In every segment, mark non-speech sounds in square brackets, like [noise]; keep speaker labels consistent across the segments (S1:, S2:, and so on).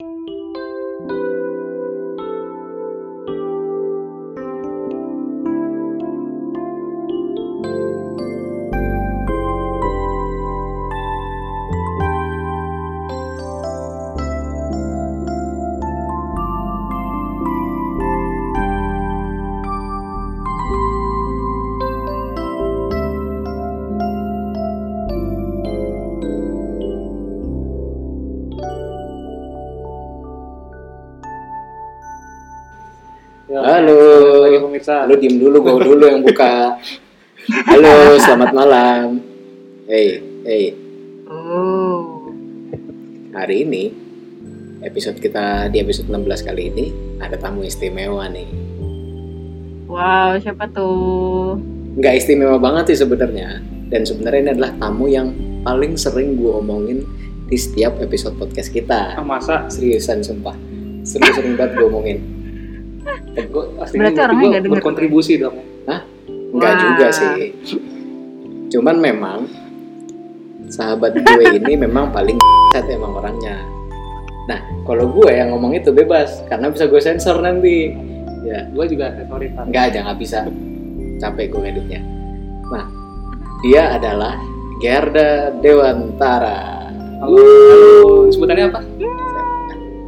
S1: Ya, Pemirsa.
S2: Lu diem dulu, gue dulu yang buka. Halo, selamat malam. Hey, hey.
S3: Oh.
S2: Hari ini episode kita di episode 16 kali ini ada tamu istimewa nih.
S3: Wow, siapa tuh?
S2: Nggak istimewa banget sih sebenarnya. Dan sebenarnya ini adalah tamu yang paling sering gue omongin di setiap episode podcast kita.
S1: Ah, masa
S2: Seriusan sumpah. Serius sering banget gue omongin.
S1: Eh, asli
S3: Berarti orangnya nggak denger.
S1: berkontribusi dong.
S2: Enggak
S3: Wah.
S2: juga sih. Cuman memang sahabat gue ini memang paling set [laughs] emang orangnya. Nah, kalau gue yang ngomong itu bebas karena bisa gue sensor nanti. Ya,
S1: Gue juga sorry Tan.
S2: enggak aja nggak bisa. Capek gue ngeditnya. Nah, dia adalah Gerda Dewantara.
S1: Halo, halo. Sebutannya apa?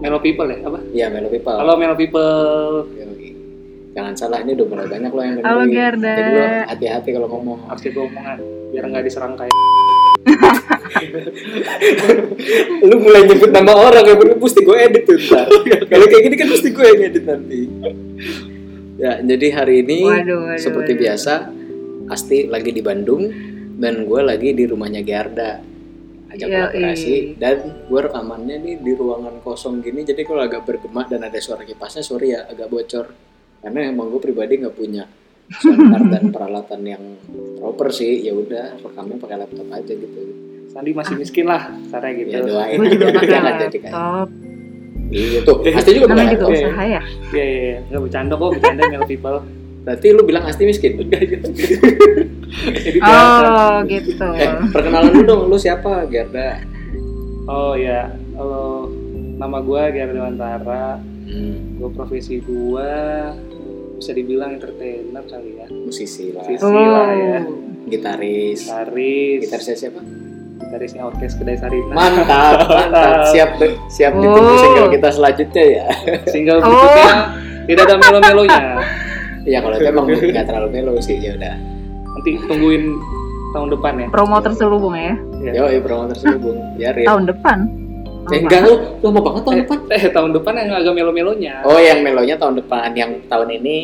S1: Melo People ya? Apa?
S2: Iya, Melo People.
S1: Halo Melo People.
S2: Jangan salah ini udah mulai banyak loh yang dengerin.
S3: Halo, Gerda.
S2: Jadi lo hati-hati kalau ngomong.
S1: Harus jaga omongan biar nggak diserang kayak. [laughs]
S2: lu mulai nyebut nama orang ya bener mesti gue edit tuh ntar [laughs] kalau kayak gini kan mesti gue yang edit nanti ya jadi hari ini
S3: Waduh, waduh,
S2: seperti
S3: waduh.
S2: biasa Asti lagi di Bandung dan gue lagi di rumahnya Gerda ajak
S3: Yoi.
S2: kolaborasi dan gue rekamannya nih di ruangan kosong gini jadi kalau agak bergema dan ada suara kipasnya sorry ya agak bocor karena emang gue pribadi nggak punya soundcard dan peralatan yang proper sih ya udah rekamnya pakai laptop aja gitu
S1: Sandi masih miskin lah, caranya gitu.
S2: ya doain
S3: pakai [laughs]
S2: jangan jadi kayak
S3: laptop.
S2: Iya tuh, Asti juga
S3: Namanya
S2: pakai
S3: juga
S2: laptop.
S1: Oke.
S3: usaha ya.
S1: Iya iya, iya. nggak bercanda kok, bercanda Melo People.
S2: Berarti lu bilang Asti miskin? [laughs]
S1: Jadi biasa.
S3: Oh, gitu.
S2: eh, perkenalan lu dong, lu siapa? Gerda.
S1: Oh ya, halo. Nama gue Gerda Dewantara. Gue profesi gue bisa dibilang entertainer kali ya.
S2: Musisi lah,
S1: Musisi.
S3: Oh.
S1: lah ya.
S2: gitaris.
S1: Gitaris.
S2: Gitarisnya siapa?
S1: Gitarisnya Orkes Kedai Sarina.
S2: Mantap, mantap. [laughs] Siap, siap
S3: Oh.
S2: ditunggu single kita selanjutnya ya.
S1: Single
S3: Oh.
S1: berikutnya tidak ada melo-melonya.
S2: Iya kalau itu emang [laughs] nggak terlalu melo sih ya udah.
S1: Nanti tungguin tahun depan ya.
S3: Promo terselubung ya.
S1: Iya.
S2: Yo, promo terselubung. Biarin.
S3: Tahun depan.
S2: Eh, enggak lu, lama banget tahun
S1: Eh,
S2: depan.
S1: eh, tahun depan yang agak melo-melonya.
S2: Oh, yang melonya tahun depan, yang tahun ini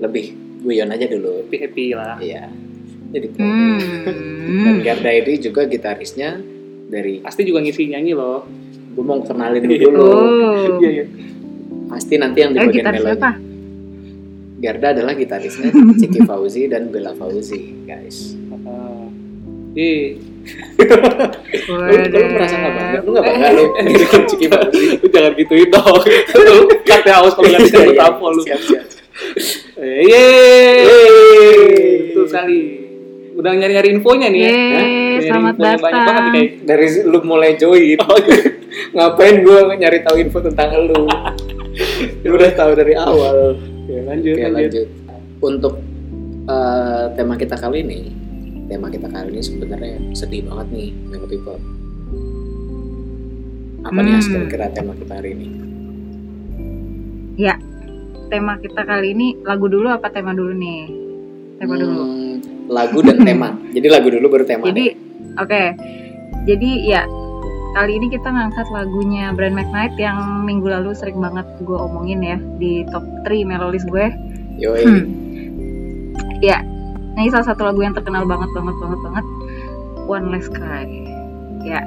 S2: lebih guyon aja dulu.
S1: Happy happy lah.
S2: Iya. Jadi promo. Dan
S3: Hmm.
S2: Gerda ini juga gitarisnya dari
S1: Pasti juga ngisi nyanyi loh.
S2: gue mau kenalin lu [laughs] dulu.
S3: Oh.
S1: Iya iya.
S2: Pasti nanti yang di
S3: Eh,
S2: bagian
S3: gitar
S2: melonya.
S3: siapa?
S2: Gerda adalah gitarisnya [laughs] Ciki Fauzi dan Bella Fauzi, guys.
S1: Ah. Ih,
S2: Lu, lu merasa nggak bangga? Lu nggak bangga lu [laughs] Ciki Fauzi?
S1: lu jangan gituin dong. Lu kata haus kalau nggak
S2: Iya,
S1: disebut
S2: iya.
S1: apa lu.
S2: Siap, siap.
S1: Eh, Yeay.
S2: Yeay.
S1: Betul sekali. Udah nyari-nyari infonya nih ya.
S3: Yeay, selamat
S1: infonya Banyak banget
S3: datang.
S2: Dari lu mulai join,
S1: Oh, iya.
S2: ngapain gue nyari tahu info tentang lu? [laughs] Lu udah tahu dari awal.
S1: Oke, lanjut,
S2: Oke,
S1: lanjut.
S2: lanjut. Untuk eh, tema kita kali ini, tema kita kali ini sebenarnya sedih banget nih, Melo People. Apa nih
S3: Hmm.
S2: kira-kira tema kita hari ini?
S3: Tema kita kali ini lagu dulu apa tema dulu nih? Tema dulu.
S2: Hmm, lagu dan tema. [laughs] Jadi lagu dulu baru tema.
S3: Jadi, oke. Jadi ya kali ini kita ngangkat lagunya Brand McKnight yang minggu lalu sering banget gue omongin ya di top 3 melolis gue.
S2: Yoi.
S3: Hmm. Ya, nah ini salah satu lagu yang terkenal banget banget banget banget. One Less Cry. Ya,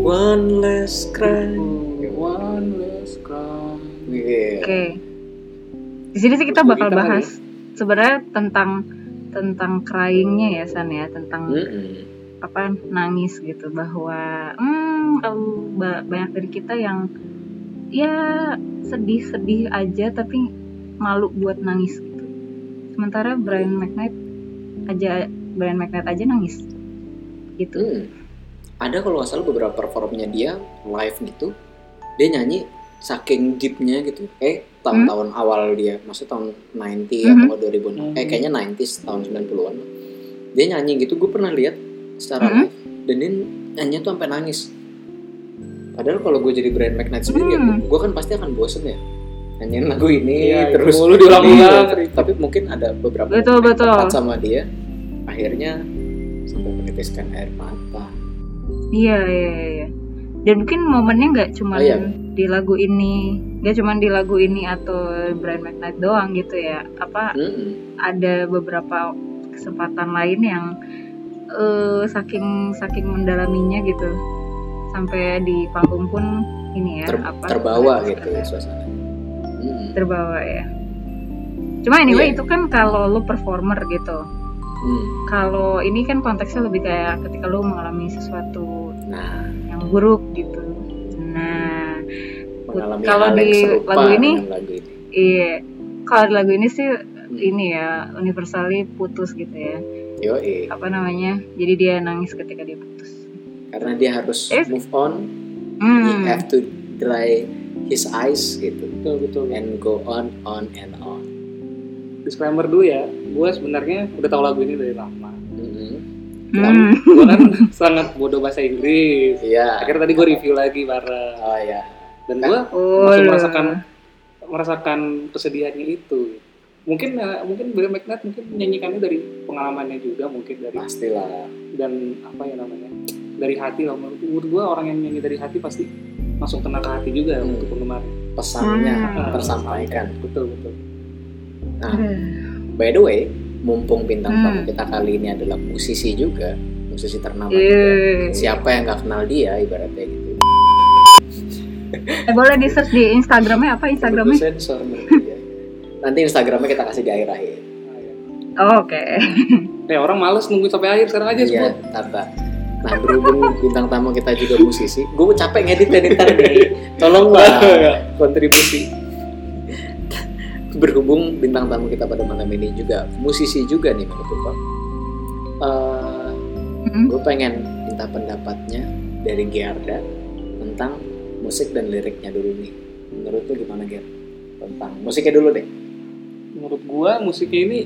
S2: One less cry.
S1: One last cry.
S2: Iya.
S3: oke. Di sini sih kita bakal bahas sebenarnya tentang tentang cryingnya ya San ya tentang. Apa nangis gitu bahwa hmm banyak dari kita yang ya sedih-sedih aja tapi malu buat nangis gitu. Sementara Brian McKnight aja Brian McKnight aja nangis gitu.
S2: Hmm. Ada kalau nggak salah beberapa performnya dia live gitu dia nyanyi saking deepnya gitu eh tahun-tahun awal dia maksudnya tahun 90
S3: Mhm.
S2: atau 2000
S1: Hmm.
S2: eh kayaknya 90s tahun 90-an dia nyanyi gitu gue pernah lihat secara
S3: Mhm.
S2: live dan dia nyanyi tuh sampai nangis padahal kalau gue jadi brand McKnight sendiri ya
S3: Hmm.
S2: gue kan pasti akan bosen ya nyanyiin lagu ini
S1: Iya,
S2: terus
S1: mulu diulang-ulang.
S2: Iya, tapi mungkin ada beberapa
S3: Betul,
S2: yang
S3: betul.
S2: sama dia akhirnya sampai menitiskan air mata
S3: Iya, iya, iya. Dan mungkin momennya nggak cuma
S2: Oh, iya.
S3: di lagu ini, nggak cuma di lagu ini atau Brian McKnight doang gitu ya. Apa
S2: Mm-mm.
S3: ada beberapa kesempatan lain yang eh, saking saking mendalaminya gitu sampai di panggung pun ini ya
S2: Ter-
S3: apa
S2: terbawa gitu ya suasana Mm.
S3: terbawa ya. Cuma anyway
S2: Iya.
S3: itu kan kalau lu performer gitu.
S2: Mm.
S3: Kalau ini kan konteksnya lebih kayak ketika lu mengalami sesuatu
S2: nah
S3: yang buruk gitu. Nah,
S2: mengalami
S3: Kalau di lagu ini,
S2: lagu ini
S3: iya. Kalau di lagu ini sih
S2: Hmm.
S3: Ini ya universally putus gitu ya.
S2: Yoi.
S3: Apa namanya? Jadi dia nangis ketika dia putus.
S2: karena dia harus
S3: Eh.
S2: move on he
S3: Hmm.
S2: have to dry his eyes gitu
S1: betul betul
S2: and go on on and on
S1: disclaimer dulu ya gue sebenarnya udah tahu lagu ini dari lama
S2: Mm-mm.
S3: Hmm.
S1: gue kan [laughs] sangat bodoh bahasa Inggris
S2: iya
S1: akhirnya tadi gue review lagi bareng
S2: oh ya
S1: dan gue
S3: Oh,
S1: langsung merasakan merasakan kesedihannya itu mungkin eh, mungkin Brian McKnight mungkin menyanyikannya dari pengalamannya juga mungkin dari
S2: pastilah
S1: dan apa ya namanya dari hati lah menurut, gue orang yang nyanyi dari hati pasti langsung kena ke hati juga
S2: Hmm.
S1: untuk penggemar
S2: pesannya
S3: Hmm.
S2: tersampaikan
S1: betul betul
S2: nah
S3: Aduh.
S2: by the way mumpung bintang
S3: Hmm.
S2: tamu kita kali ini adalah musisi juga musisi ternama
S3: Iya.
S2: juga siapa yang nggak kenal dia ibaratnya gitu
S3: Eh boleh di search di Instagramnya apa Instagramnya?
S2: Sensor [laughs] nanti ya. Instagramnya kita kasih di akhir-akhir
S3: Oh, Oke.
S1: eh orang males nunggu sampai akhir sekarang aja
S2: Iya,
S1: sebut
S2: Tata. Nah, berhubung bintang tamu kita juga musisi, gue capek ngedit edit ntar nih. Tolong lah [laughs] kontribusi. Berhubung bintang tamu kita pada malam ini juga musisi juga nih menurut gue. Eh,
S3: Mm-mm.
S2: gue pengen minta pendapatnya dari Giarda tentang musik dan liriknya dulu nih. Menurut lu gimana Ger? Tentang musiknya dulu deh.
S1: Menurut gua musiknya ini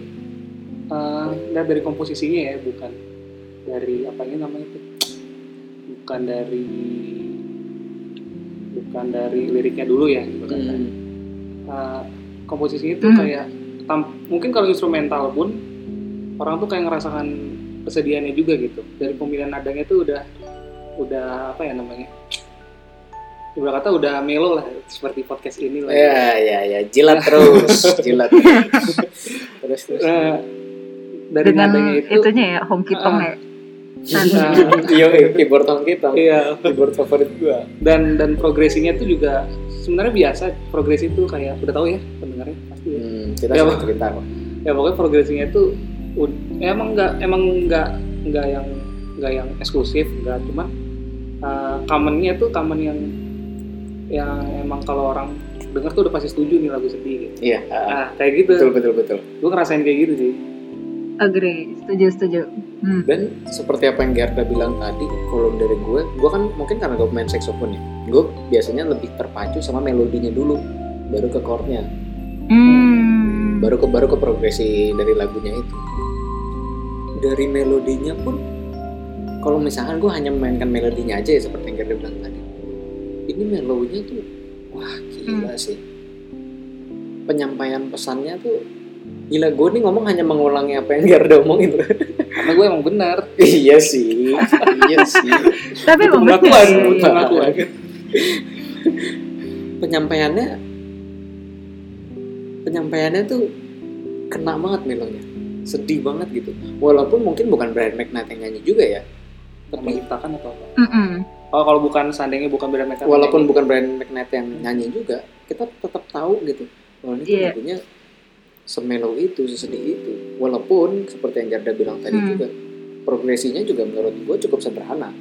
S1: lihat dari komposisinya ya bukan dari apa ini namanya itu? Bukan dari bukan dari liriknya dulu ya gitu kan. Eh, komposisinya itu
S3: Hmm.
S1: kayak tam- mungkin kalau instrumental pun orang tuh kayak ngerasakan kesedihannya juga gitu. Dari pemilihan nadanya tuh udah udah apa ya namanya Ibarat kata udah melo lah seperti podcast ini lah
S2: Ya, ya, ya, jilat terus, [laughs] jilat. terus. terus, terus.
S1: Eh, dari
S3: Dengan
S1: nadanya itu
S3: itunya ya home kitong
S1: Ah.
S3: ya.
S1: Nah, [laughs]
S2: Iya, keyboard tong kita.
S1: iya
S2: Keyboard favorit gua.
S1: dan dan progresinya tuh juga sebenarnya biasa progresi itu kayak udah tahu ya pendengarnya pasti ya,
S2: Hmm, kita
S1: Ya,
S2: sudah cerita kok.
S1: ya pokoknya progresinya tuh ud- ya emang nggak emang nggak nggak yang nggak yang eksklusif nggak cuma uh, commonnya tuh common yang yang emang kalau orang denger tuh udah pasti setuju nih lagu sedih gitu
S2: Iya, ah,
S1: nah kayak gitu
S2: betul betul betul.
S1: gue ngerasain kayak gitu sih
S3: Agree, setuju setuju. Hmm.
S2: Dan seperti apa yang Gerda bilang tadi, kalau dari gue, gue kan mungkin karena gue main saxophone ya, gue biasanya lebih terpacu sama melodinya dulu, baru ke chordnya,
S3: Hmm.
S2: baru ke baru ke progresi dari lagunya itu. Dari melodinya pun, kalau misalkan gue hanya memainkan melodinya aja ya seperti yang Gerda bilang tadi, ini melodinya tuh, wah gila sih. Penyampaian pesannya tuh, gila gue nih ngomong hanya mengulangi apa yang Gerda omongin. [laughs]
S1: karena gue emang benar.
S2: Iya sih, iya sih.
S3: Tapi emang
S1: pengakuan
S3: Iya,
S1: pengakuan.
S2: Penyampaiannya penyampaiannya tuh kena banget melodinya sedih banget gitu. Walaupun mungkin bukan Brian McKnight yang nyanyi juga ya.
S1: Tapi menciptakan atau apa. Oh kalau bukan seandainya bukan beda mereka
S2: walaupun bukan Brian McKnight yang nyanyi juga kita tetap tahu gitu bahwa ini
S3: Iya.
S2: lagunya semelo itu sesedih itu walaupun seperti yang Jarda bilang tadi
S3: Hmm.
S2: juga progresinya juga menurut gue cukup sederhana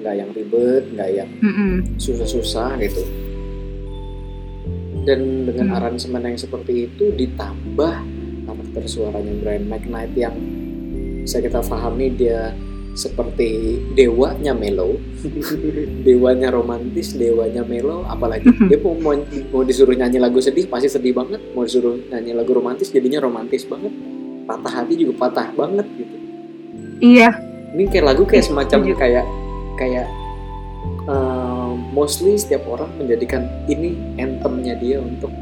S2: nggak yang ribet nggak yang
S3: Mm-mm.
S2: susah-susah gitu dan dengan
S3: Hmm.
S2: aransemen yang seperti itu ditambah karakter suaranya Brian McKnight yang bisa kita pahami dia seperti dewanya melo. Dewanya romantis dewanya melo apalagi. Dia mau, mau mau disuruh nyanyi lagu sedih pasti sedih banget. Mau disuruh nyanyi lagu romantis jadinya romantis banget. Patah hati juga patah banget gitu.
S3: Iya.
S2: Ini kayak lagu kayak
S3: Ih,
S2: semacam
S3: setuju.
S2: kayak kayak uh, mostly setiap orang menjadikan ini anthemnya dia untuk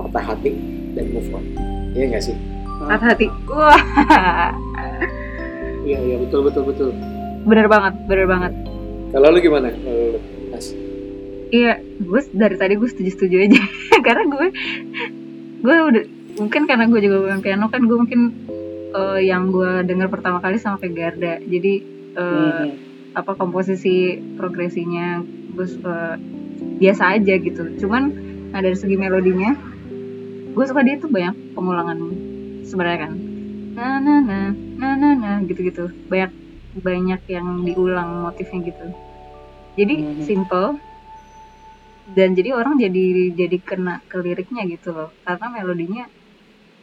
S2: patah hati dan move on. Iya nggak sih?
S3: Patah hati. Wah
S1: Iya iya betul betul betul.
S3: bener banget bener banget.
S2: Kalau lu gimana? Kalau lu, Mas?
S3: Iya, gue dari tadi gue setuju-setuju aja. [laughs] Karena gue gue udah mungkin karena gue juga main piano kan gue mungkin eh, yang gue dengar pertama kali sama kayak Garda. Jadi eh,
S1: Mhm.
S3: apa komposisi progresinya gue suka biasa aja gitu. Cuman nah dari segi melodinya gue suka dia tuh banyak pengulangan sebenarnya kan. Na na na na na na gitu gitu banyak banyak yang diulang motifnya gitu. Jadi
S1: Mhm.
S3: simple. Dan jadi orang jadi jadi kena ke liriknya gitu loh. Karena melodinya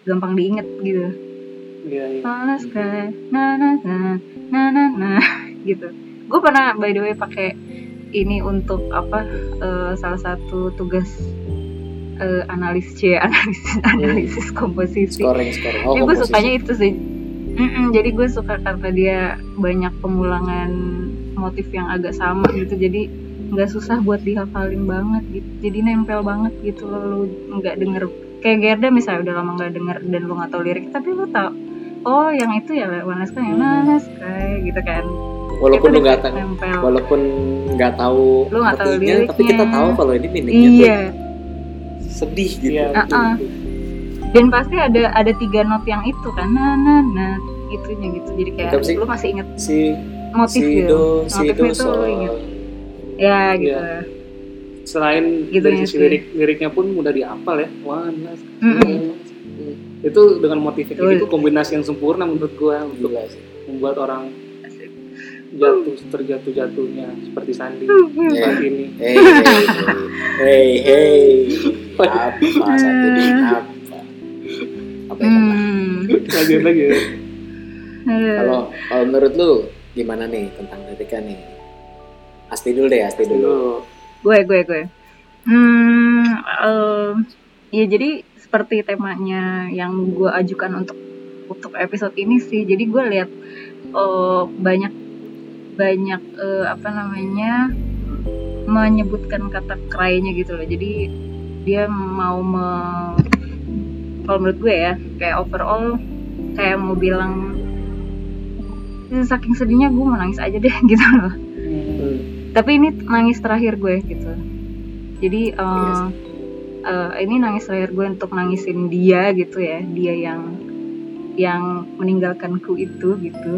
S3: gampang diinget gitu.
S1: Iya iya.
S3: panas sky na na na na na na [laughs] gitu. Gue pernah by the way pakai ini untuk apa eh, salah satu tugas eh, analis C [laughs] analisis analisis komposisi.
S2: Scoring scoring. Oh
S3: jadi gue sukanya itu sih Mm-mm, jadi gue suka karena dia banyak pengulangan motif yang agak sama gitu jadi nggak susah buat dihafalin banget gitu jadi nempel banget gitu loh lu nggak denger kayak Gerda misalnya udah lama nggak denger dan lu nggak tahu lirik tapi lu tau oh yang itu ya One Last
S1: Hmm.
S3: Last Sky gitu kan
S2: walaupun lu nggak tahu walaupun nggak tahu
S3: Lu nggak tahu
S2: artinya tapi kita
S3: liriknya.
S2: tahu kalau ini meaningnya tuh
S3: iya
S2: sedih gitu
S1: Iya betul.
S3: Ah-ah. Dan pasti ada ada tiga not yang itu kan na na na itunya gitu jadi kayak
S2: sih?
S3: lu masih inget
S2: si
S3: motif
S2: si
S3: gitu
S2: do si do
S3: itu lu inget. ya gitu
S1: Iya. Selain
S3: Gitu
S1: dari
S3: ya
S1: sisi
S3: sih.
S1: lirik liriknya pun mudah dihafal ya. One last
S3: Mm-mm.
S1: itu dengan motif
S3: Betul.
S1: gitu kombinasi yang sempurna menurut gua untuk
S2: gila sih
S1: membuat orang jatuh terjatuh jatuhnya seperti Sandi
S3: Hmm.
S2: Iya.
S1: saat ini.
S2: hey hey hey hey [laughs] apa saat ini apa apa ya?
S3: Hmm.
S1: Lanjut lagi
S2: kalau kalau menurut lu gimana nih tentang liriknya nih Asti dulu deh Asti dulu
S1: Dulu.
S3: gue gue gue hmm em, ya jadi seperti temanya yang gue ajukan untuk untuk episode ini sih jadi gue lihat eh, banyak banyak eh, apa namanya menyebutkan kata cry-nya gitu loh jadi dia mau me kalau menurut gue ya kayak overall kayak mau bilang "Eh, saking sedihnya gue mau nangis aja deh [laughs] gitu loh.
S2: Hmm.
S3: tapi ini nangis terakhir gue gitu. Jadi eh,
S2: Iya
S3: eh, ini nangis terakhir gue untuk nangisin dia gitu ya. Dia yang yang meninggalkanku itu gitu.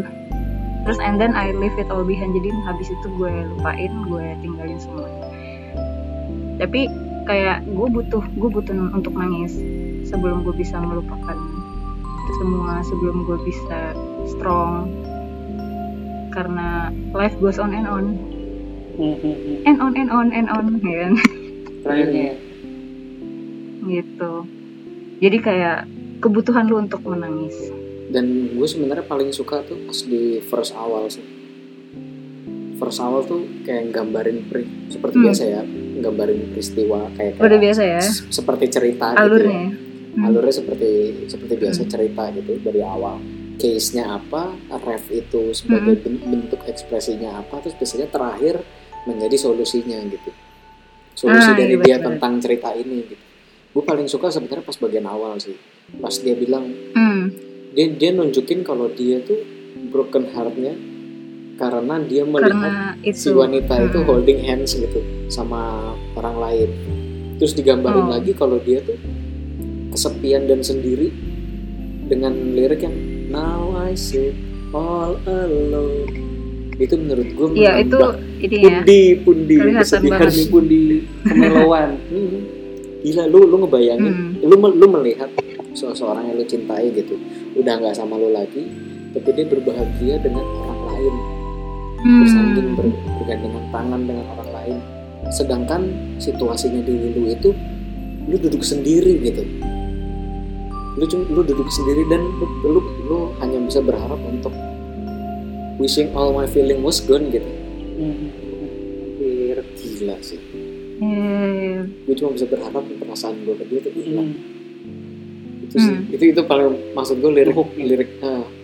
S3: Terus and then I leave it all behind. Jadi habis itu gue lupain gue tinggalin semua tapi kayak gue butuh gue butuh untuk nangis sebelum gue bisa melupakan itu semua sebelum gue bisa strong. Karena life goes on and on. And on and on and on [laughs] ya kan?
S1: Terakhirnya.
S3: gitu. Jadi kayak kebutuhan lu untuk menangis.
S2: Dan gue sebenarnya paling suka tuh pas di first awal sih. First awal tuh kayak gambarin pri seperti
S3: Hmm.
S2: biasa ya gambarin peristiwa kayak,
S3: udah
S2: kayak
S3: biasa ya?
S2: seperti cerita gitu ya.
S3: Alurnya Hmm.
S2: alurnya seperti seperti biasa
S3: Hmm.
S2: cerita gitu dari awal case-nya apa ref itu sebagai
S3: Hmm.
S2: ben- bentuk ekspresinya apa terus biasanya terakhir menjadi solusinya gitu solusi
S3: Ah,
S2: dari
S3: iya
S2: dia
S3: benar.
S2: tentang cerita ini gitu gue paling suka sebenarnya pas bagian awal sih pas dia bilang
S3: hmm.
S2: dia dia nunjukin kalau dia tuh broken heartnya karena dia melihat
S3: karena itu
S2: si wanita itu
S3: Hmm.
S2: holding hands gitu sama orang lain terus digambarin
S3: Oh.
S2: lagi kalau dia tuh kesepian dan sendiri dengan lirik yang now I sit all alone itu menurut gue
S3: Iya itu ini ya
S2: pundi pundi kesedihan
S1: di kemelowan. [laughs]
S2: Hmm. gila lu lu ngebayangin
S3: Hmm.
S2: lu lu melihat seseorang yang lu cintai gitu udah nggak sama lu lagi tapi dia berbahagia dengan orang lain bersanding
S3: Hmm.
S2: ber- bergandengan tangan dengan orang lain sedangkan situasinya di lu itu lu duduk sendiri gitu lu cuma lu duduk sendiri dan lu, lu lu hanya bisa berharap untuk wishing all my feeling was gone gitu
S1: Hmm. Hampir.
S2: gila sih
S3: Eh,
S2: gue cuma bisa berharap perasaan gue ke dia tuh hilang
S1: Hmm.
S2: itu sih
S3: Hmm.
S2: itu itu paling maksud gue lirik
S1: Hooknya.
S2: lirik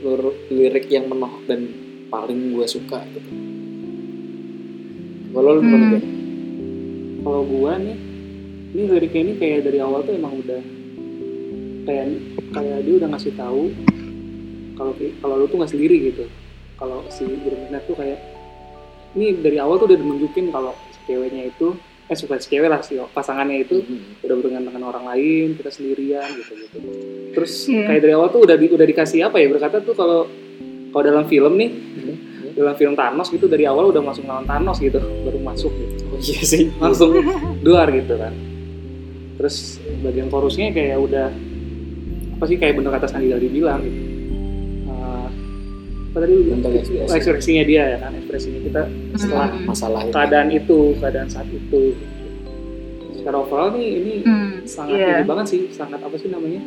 S2: lur- lirik yang menohok dan paling gue suka gitu kalau lu
S3: Hmm.
S1: Kalau gua nih, ini liriknya ini kayak dari awal tuh emang udah kayak kayak dia udah ngasih tahu kalau kalau lu tuh nggak sendiri gitu. Kalau si Berminat tuh kayak ini dari awal tuh udah nunjukin kalau ceweknya itu eh suka cewek lah si pasangannya itu
S2: Hmm.
S1: udah berhubungan dengan orang lain kita sendirian gitu gitu terus
S3: Iya.
S1: kayak dari awal tuh udah di, udah dikasih apa ya berkata tuh kalau kalau dalam film nih
S2: Hmm.
S1: dalam film Thanos gitu dari awal udah langsung lawan Thanos gitu baru masuk gitu
S2: Oh iya sih.
S1: langsung luar gitu kan terus bagian chorusnya kayak udah apa sih kayak bener kata Sandi tadi bilang gitu Eh, apa tadi
S2: Bentuk ekspresi.
S1: ekspresinya dia ya kan ekspresinya kita setelah
S3: Hmm.
S2: Masalah itu.
S1: keadaan itu keadaan saat itu secara overall nih ini
S3: Hmm,
S1: sangat
S3: iya.
S1: ini banget sih sangat apa sih namanya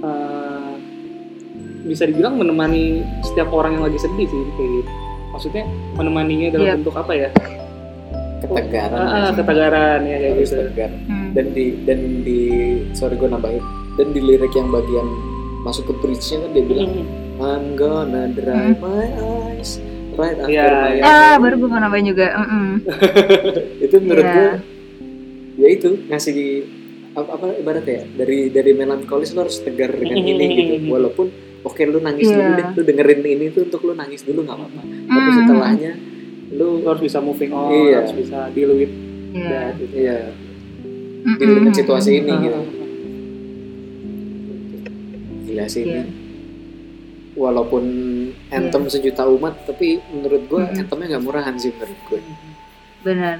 S1: Eh, bisa dibilang menemani setiap orang yang lagi sedih sih kayak gitu maksudnya menemaninya dalam
S3: Iya.
S1: bentuk apa ya
S2: ketegaran.
S1: Ah, ah,
S2: ya.
S1: ketegaran ya kayak
S2: Harus
S1: gitu
S2: tegar.
S3: Hmm.
S2: Dan di dan di sorry gue nambahin dan di lirik yang bagian masuk ke bridge-nya kan dia bilang I'm gonna dry my eyes right after
S1: Iya,
S2: my
S1: iya.
S3: Ah, baru gue mau nambahin juga. Mm-mm. [laughs]
S2: itu menurut
S3: Iya.
S2: gue ya itu ngasih apa, apa ibarat ya dari dari melankolis lo harus tegar dengan ini gitu walaupun oke lu nangis
S3: Iya.
S2: dulu deh lu dengerin ini tuh untuk lu nangis dulu nggak apa-apa tapi
S3: Hmm.
S2: setelahnya
S1: lu harus bisa moving on
S2: Iya.
S1: harus bisa deal with
S3: Iya.
S1: that gitu.
S2: iya
S3: Mm-mm.
S2: deal dengan situasi ini
S1: Ah,
S2: gitu gila sih
S3: Iya.
S2: ini walaupun anthem sejuta umat tapi menurut gue
S3: Mm-mm.
S2: anthemnya nggak murahan sih menurut gue
S3: Benar.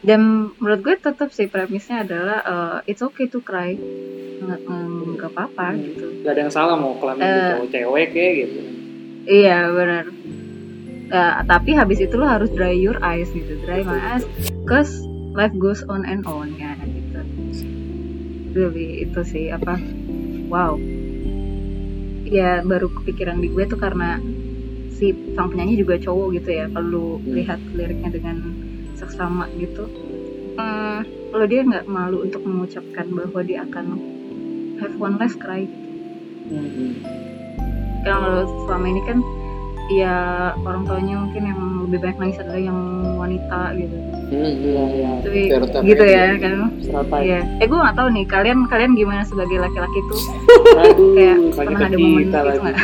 S3: Dan menurut gue tetap sih premisnya adalah eh, it's okay to cry. Nggak mm, nggak apa-apa
S1: Hmm.
S3: gitu.
S1: Gak ada yang salah mau kelamin cowok cewek kayak gitu
S3: Iya benar. Eh, tapi habis itu lo harus dry your eyes gitu, dry my eyes, cause life goes on and on ya gitu. Really itu sih apa? Wow. Ya baru kepikiran di gue tuh karena si sang penyanyi juga cowok gitu ya. Kalau lu
S2: Hmm.
S3: lihat liriknya dengan seksama gitu, eh, kalau dia nggak malu untuk mengucapkan bahwa dia akan have one last cry kalau selama ini kan ya orang tuanya mungkin yang lebih banyak nangis adalah yang wanita gitu
S1: Iya, iya.
S3: tapi
S2: Stereotip
S3: gitu ya kan. Iya. eh gue nggak tahu nih kalian kalian gimana sebagai laki-laki tuh
S1: Aduh,
S3: Kayak pernah ada momen gitu
S1: lagi.
S3: nggak?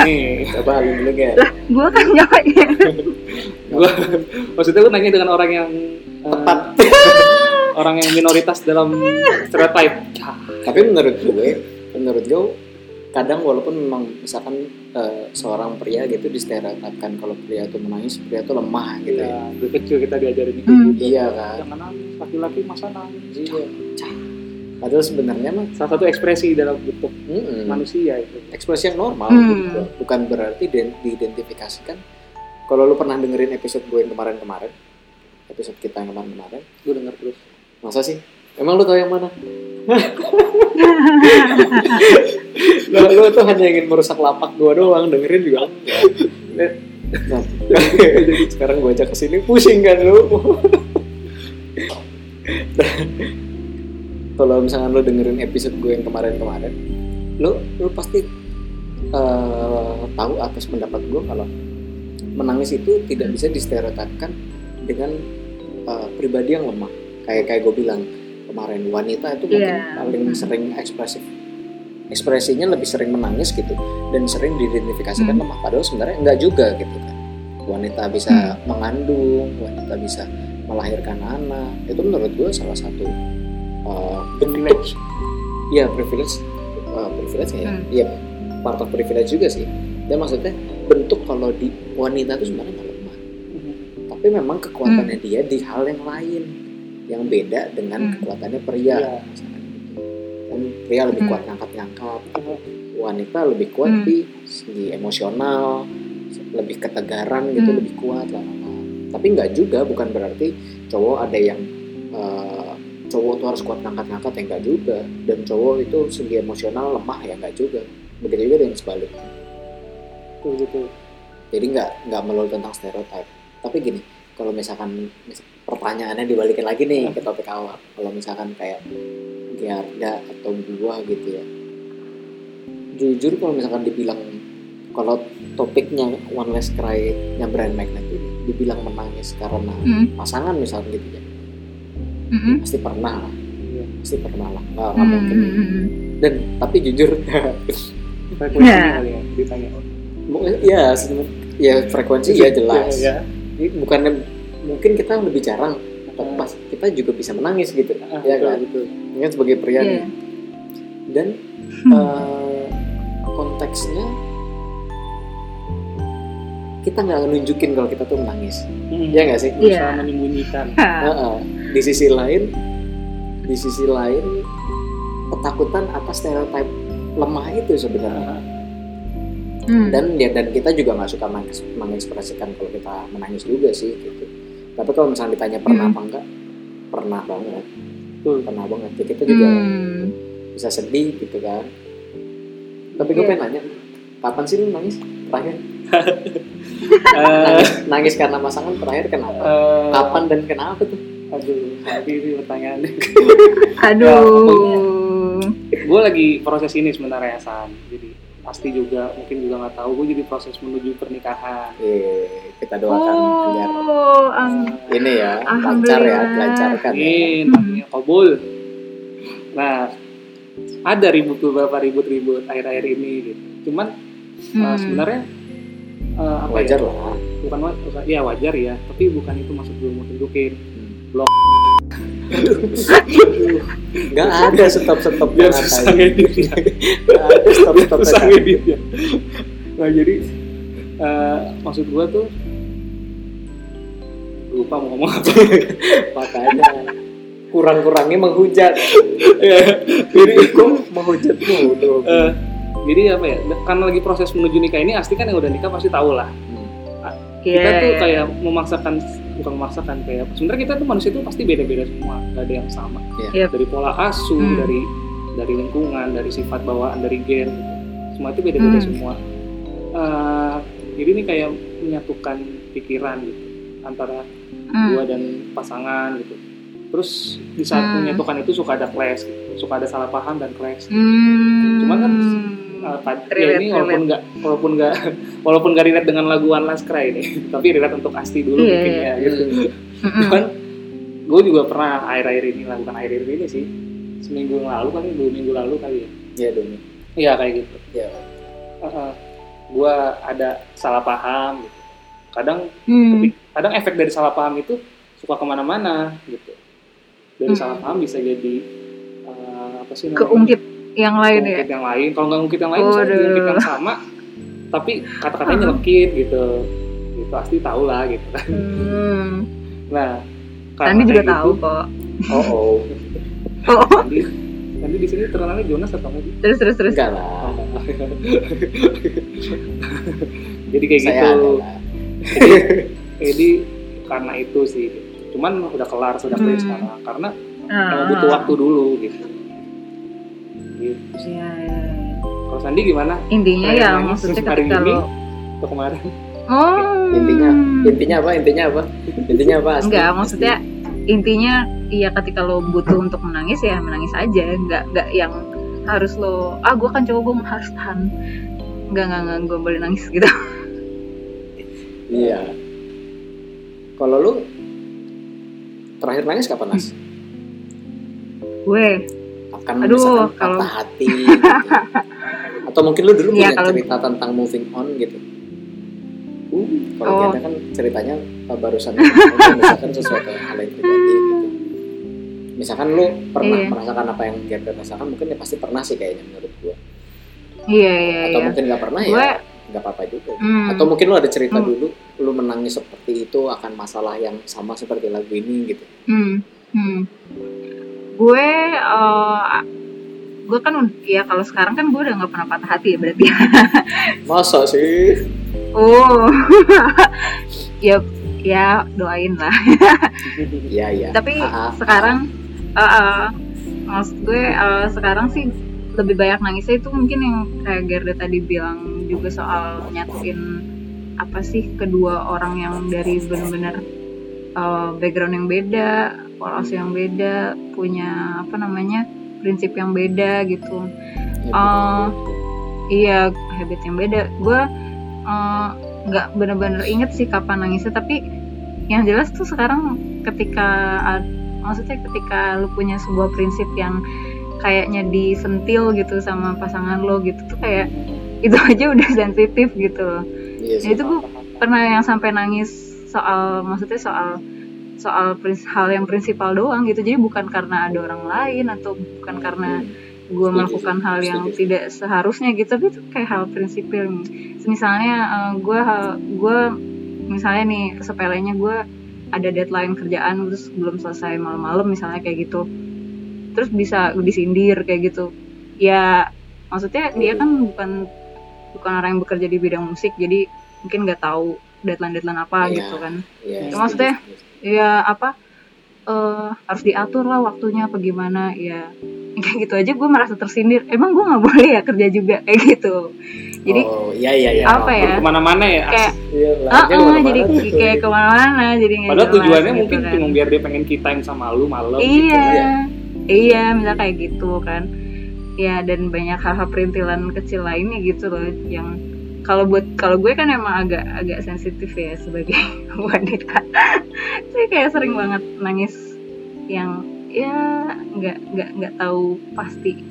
S1: Nih,
S2: coba lu dulu Gen.
S3: gue kan [laughs] jawabnya
S1: gua maksudnya lu nanya dengan orang yang eh,
S2: tepat
S1: orang yang minoritas dalam stereotype. [laughs]
S2: tapi menurut gue menurut gue kadang walaupun memang misalkan eh, seorang pria gitu distereotipkan kalau pria itu menangis pria itu lemah gitu ya
S1: Iya, dari kecil kita diajarin
S3: Hmm.
S1: gitu.
S2: Iya, kan.
S1: Jangan nangis, laki-laki masa nangis.
S2: iya padahal sebenarnya mah
S1: Salah satu ekspresi dalam bentuk
S2: mm-mm,
S1: manusia itu.
S2: ekspresi yang normal
S3: Hmm.
S2: gitu. bukan berarti den- diidentifikasikan kalau lu pernah dengerin episode gue yang kemarin-kemarin episode kita yang kemarin-kemarin
S1: Gue denger terus.
S2: masa sih emang lu tahu yang mana lu, lu tuh hanya ingin merusak lapak gua doang dengerin juga. Nah, sekarang gua ajak ke sini pusing kan lu? Kalau misalnya lu dengerin episode gue yang kemarin-kemarin lu lu pasti eh, tahu atas pendapat gue kalau menangis itu tidak bisa distereotipkan dengan eh, pribadi yang lemah. Kayak kayak gue bilang kemarin. Wanita itu mungkin
S3: Iya.
S2: paling
S3: Hmm.
S2: sering ekspresif. Ekspresinya lebih sering menangis gitu dan sering diidentifikasikan
S3: Hmm.
S2: lemah. Padahal sebenarnya enggak juga gitu kan. Wanita bisa mengandung wanita bisa melahirkan anak. Itu menurut gue salah satu uh, bentuk
S1: Privilege.
S2: ya privilege. Uh, privilege ya?
S3: Hmm.
S2: ya part of privilege juga sih. Dan maksudnya bentuk kalau di wanita itu sebenarnya nggak lemah. Tapi memang kekuatannya dia di hal yang lain yang beda dengan
S3: Hmm.
S2: kekuatannya pria
S1: Iya.
S2: misalkan gitu. dan pria lebih
S3: Hmm.
S2: kuat ngangkat-ngangkat wanita lebih kuat
S3: Hmm.
S2: di segi emosional lebih ketegaran gitu
S3: Hmm.
S2: lebih kuat lah tapi nggak juga bukan berarti cowok ada yang eh, cowok tuh harus kuat ngangkat-ngangkat ya nggak juga dan cowok itu segi emosional lemah ya nggak juga begitu juga dengan sebaliknya
S1: betul
S2: jadi nggak nggak melulu tentang stereotip tapi gini kalau misalkan mis- pertanyaannya dibalikin lagi nih ke topik awal kalau misalkan kayak Giarda atau gua gitu ya jujur kalau misalkan dibilang kalau topiknya One Last Cry nya Brian McKnight ini dibilang menangis karena
S3: Hmm.
S2: pasangan misalnya gitu ya
S3: Mm-mm.
S2: pasti pernah lah
S1: Iya.
S2: pasti pernah lah nggak nggak
S3: Hmm,
S2: mungkin
S3: hmm, hmm.
S2: dan tapi jujur [laughs]
S1: frekuensinya
S3: Ya.
S1: kali ya ditanya
S2: ya ya frekuensi ya jelas
S1: ya,
S2: Ini bukannya mungkin kita lebih jarang tapi
S1: Ah.
S2: pas kita juga bisa menangis gitu
S1: Ah,
S2: ya
S1: betul,
S2: kan Ini kan sebagai pria
S3: Iya.
S2: nih. dan
S3: Hmm.
S2: eh, konteksnya kita nggak nunjukin kalau kita tuh menangis
S1: Hmm.
S2: ya nggak sih
S1: berusaha
S3: Iya.
S1: menyembunyikan
S3: Ha.
S2: Heeh. di sisi lain di sisi lain ketakutan atas stereotip lemah itu sebenarnya
S3: Hmm.
S2: dan ya dan kita juga nggak suka mengekspresikan kalau kita menangis juga sih gitu. Tapi kalau misalnya ditanya pernah
S3: Hmm.
S2: apa enggak pernah banget.
S1: Betul
S2: pernah banget. Ya, kita juga
S3: Hmm.
S2: bisa sedih gitu kan. Tapi gue
S3: Iya.
S2: pengen nanya kapan sih lu nangis? Terakhir? [laughs]
S1: Eh,
S2: nangis, nangis karena pasangan terakhir kenapa?
S1: Eh,
S2: kapan dan kenapa tuh?
S1: Aduh tapi ini pertanyaannya. [laughs]
S3: Aduh.
S1: gue lagi proses ini sebenarnya San. Jadi pasti juga mungkin juga nggak tahu gue jadi proses menuju pernikahan
S2: eh kita doakan agar
S3: Oh, am-
S2: ini ya lancar ya lancarkan ya.
S1: Amin, amin kabul. Nah, ada ribut beberapa ribut-ribut akhir-akhir ini gitu. Cuman uh,
S3: Hmm.
S1: sebenarnya uh, apa
S2: wajar
S1: ya?
S2: lah
S1: Bukan wa- bukan- ya wajar ya, tapi bukan itu maksud gue mau tunjukin.
S2: Nggak ada stop stop
S1: Biar susah ngeditnya.
S2: nggak ada stop stop
S1: susah ngeditnya. Nah, jadi uh, maksud gue tuh lupa mau ngomong apa. [laughs]
S2: makanya kurang-kurangnya menghujat
S1: Ya, jadi
S2: kok menghujat mulu
S1: uh, jadi apa ya? Karena lagi proses menuju nikah ini, pasti kan yang udah nikah pasti tahu lah. kita
S3: Iya,
S1: tuh
S3: iya.
S1: kayak memaksakan bukan memaksakan kayak sebenarnya kita tuh manusia tuh pasti beda-beda semua nggak ada yang sama
S3: Iya.
S1: dari pola asuh
S3: Hmm.
S1: dari dari lingkungan dari sifat bawaan dari gen semua itu beda-beda
S3: Hmm.
S1: semua Eh, jadi ini kayak menyatukan pikiran gitu antara
S3: Hmm.
S1: gua dan pasangan gitu terus di saat
S3: Hmm.
S1: menyatukan itu suka ada clash gitu. suka ada salah paham dan clash
S3: Hmm.
S1: Cuman kan, Uh, ya
S3: Relate,
S1: ini walaupun nggak walaupun nggak [laughs] walaupun nggak relate dengan lagu One Last Cry ini [laughs] tapi relate untuk Asti dulu
S3: Iya,
S1: mungkin
S3: iya.
S1: ya gitu.
S3: Mm-mm.
S1: cuman gue juga pernah akhir-akhir ini lah bukan akhir-akhir ini sih seminggu yang lalu kali dua minggu lalu kali ya.
S2: Ya dong
S1: iya kayak gitu.
S2: Ya
S1: gue ada salah paham gitu. Kadang
S3: Hmm.
S1: kadang efek dari salah paham itu suka ke mana-mana gitu. Dari
S3: Hmm.
S1: salah paham bisa jadi uh, apa sih namanya?
S3: Keungkit yang lain ya.
S1: yang lain kalau nggak ngungkit yang lain misalnya
S3: Waduh.
S1: ngungkit yang sama tapi kata-katanya nyelekit gitu gitu pasti tahu lah gitu kan
S3: Hmm.
S1: nah
S3: Andi juga
S1: kayak
S3: tahu
S1: gitu,
S3: kok.
S2: oh oh [laughs]
S3: Oh,
S1: Andi Andi di sini terkenalnya Jonas atau nggak sih?
S3: terus terus terus.
S2: enggak lah [laughs]
S1: jadi kayak
S2: saya
S1: gitu jadi karena itu sih cuman udah kelar sudah clear
S3: Hmm.
S1: sekarang karena
S3: Ah.
S1: emang butuh waktu dulu gitu gitu.
S3: Iya, iya, iya.
S1: kalau Sandi gimana
S3: Intinya ya
S1: nangis
S3: maksudnya
S1: hari
S3: ketika
S1: ini.
S3: lo
S1: atau kemarin
S3: Oh.
S2: intinya intinya apa intinya apa intinya apa?
S3: Enggak, maksudnya intinya iya ketika lo butuh untuk menangis ya menangis aja, enggak enggak yang harus lo ah gue kan cowok gue harus tahan. Enggak enggak enggak gue boleh nangis [laughs] gitu.
S2: iya kalau lu terakhir nangis kapan nas
S3: gue
S2: akan
S3: Aduh,
S2: misalkan
S3: kalau-
S2: patah hati gitu. atau mungkin lu dulu
S3: Iya,
S2: punya
S3: kalau-
S2: cerita tentang moving on gitu uh, kalau
S3: Oh.
S2: kita kan ceritanya uh, barusan misalkan sesuatu hal yang terjadi gitu misalkan lu pernah
S3: Iya.
S2: merasakan apa yang dia rasakan mungkin ya pasti pernah sih kayaknya menurut gua
S3: iya iya
S2: atau
S3: iya.
S2: mungkin nggak pernah ya nggak apa-apa juga
S3: hmm,
S2: atau mungkin lu ada cerita
S3: Hmm.
S2: dulu lu menangis seperti itu akan masalah yang sama seperti lagu ini gitu
S3: hmm, hmm. Gue eh, gue kan ya kalau sekarang kan gue udah nggak pernah patah hati ya berarti. [laughs]
S2: masa sih
S3: oh. [laughs] ya ya doain lah.
S2: iya [laughs] iya
S3: tapi
S2: ah,
S3: sekarang eh, eh, maksud gue eh, sekarang sih lebih banyak nangisnya itu mungkin yang kayak Gerda tadi bilang juga soal nyatuin apa sih kedua orang yang dari benar-benar uh, background yang beda, pola asuh yang beda, punya apa namanya prinsip yang beda gitu. Oh. Iya, habit yang beda. Gue uh, nggak bener-bener inget sih kapan nangisnya, tapi yang jelas tuh sekarang ketika maksudnya ketika lu punya sebuah prinsip yang kayaknya disentil gitu sama pasangan lo gitu tuh kayak itu [laughs] aja udah sensitif gitu loh. Ya,
S2: sih.
S3: itu gue pernah yang sampai nangis soal maksudnya soal soal hal yang prinsipal doang gitu. Jadi bukan karena ada orang lain atau bukan karena
S2: Hmm.
S3: gue melakukan hal yang tidak seharusnya gitu. Tapi itu kayak hal prinsipil misalnya eh, gue gue misalnya nih sepelenya gue ada deadline kerjaan terus belum selesai malam-malam misalnya kayak gitu. Terus bisa disindir kayak gitu. Ya maksudnya dia kan bukan bukan orang yang bekerja di bidang musik jadi mungkin nggak tahu deadline deadline apa
S2: Iya.
S3: gitu kan.
S2: Iya,
S3: Ya, maksudnya. Ya apa eh harus diatur lah waktunya apa gimana ya [laughs] kayak gitu aja gue merasa tersindir emang gue nggak [laughs] boleh ya kerja juga kayak gitu jadi
S2: oh iya iya iya.
S3: apa ya
S1: ke mana-mana ya
S3: kayak ah
S2: larinya ke mana-mana
S3: jadi
S2: tuh.
S3: kayak ke mana-mana jadi nggak
S1: padahal
S3: jelas
S1: tujuannya
S3: gitu
S1: mungkin
S3: kan.
S1: cuma biar dia pengen kita yang sama lu malam gitu.
S3: iya
S2: Iya.
S3: iya misal kayak gitu kan ya dan banyak hal-hal perintilan kecil lainnya gitu loh yang kalau buat kalau gue kan emang agak agak sensitif ya sebagai [laughs] wanita. Saya kayak sering banget nangis yang ya nggak nggak nggak tahu pasti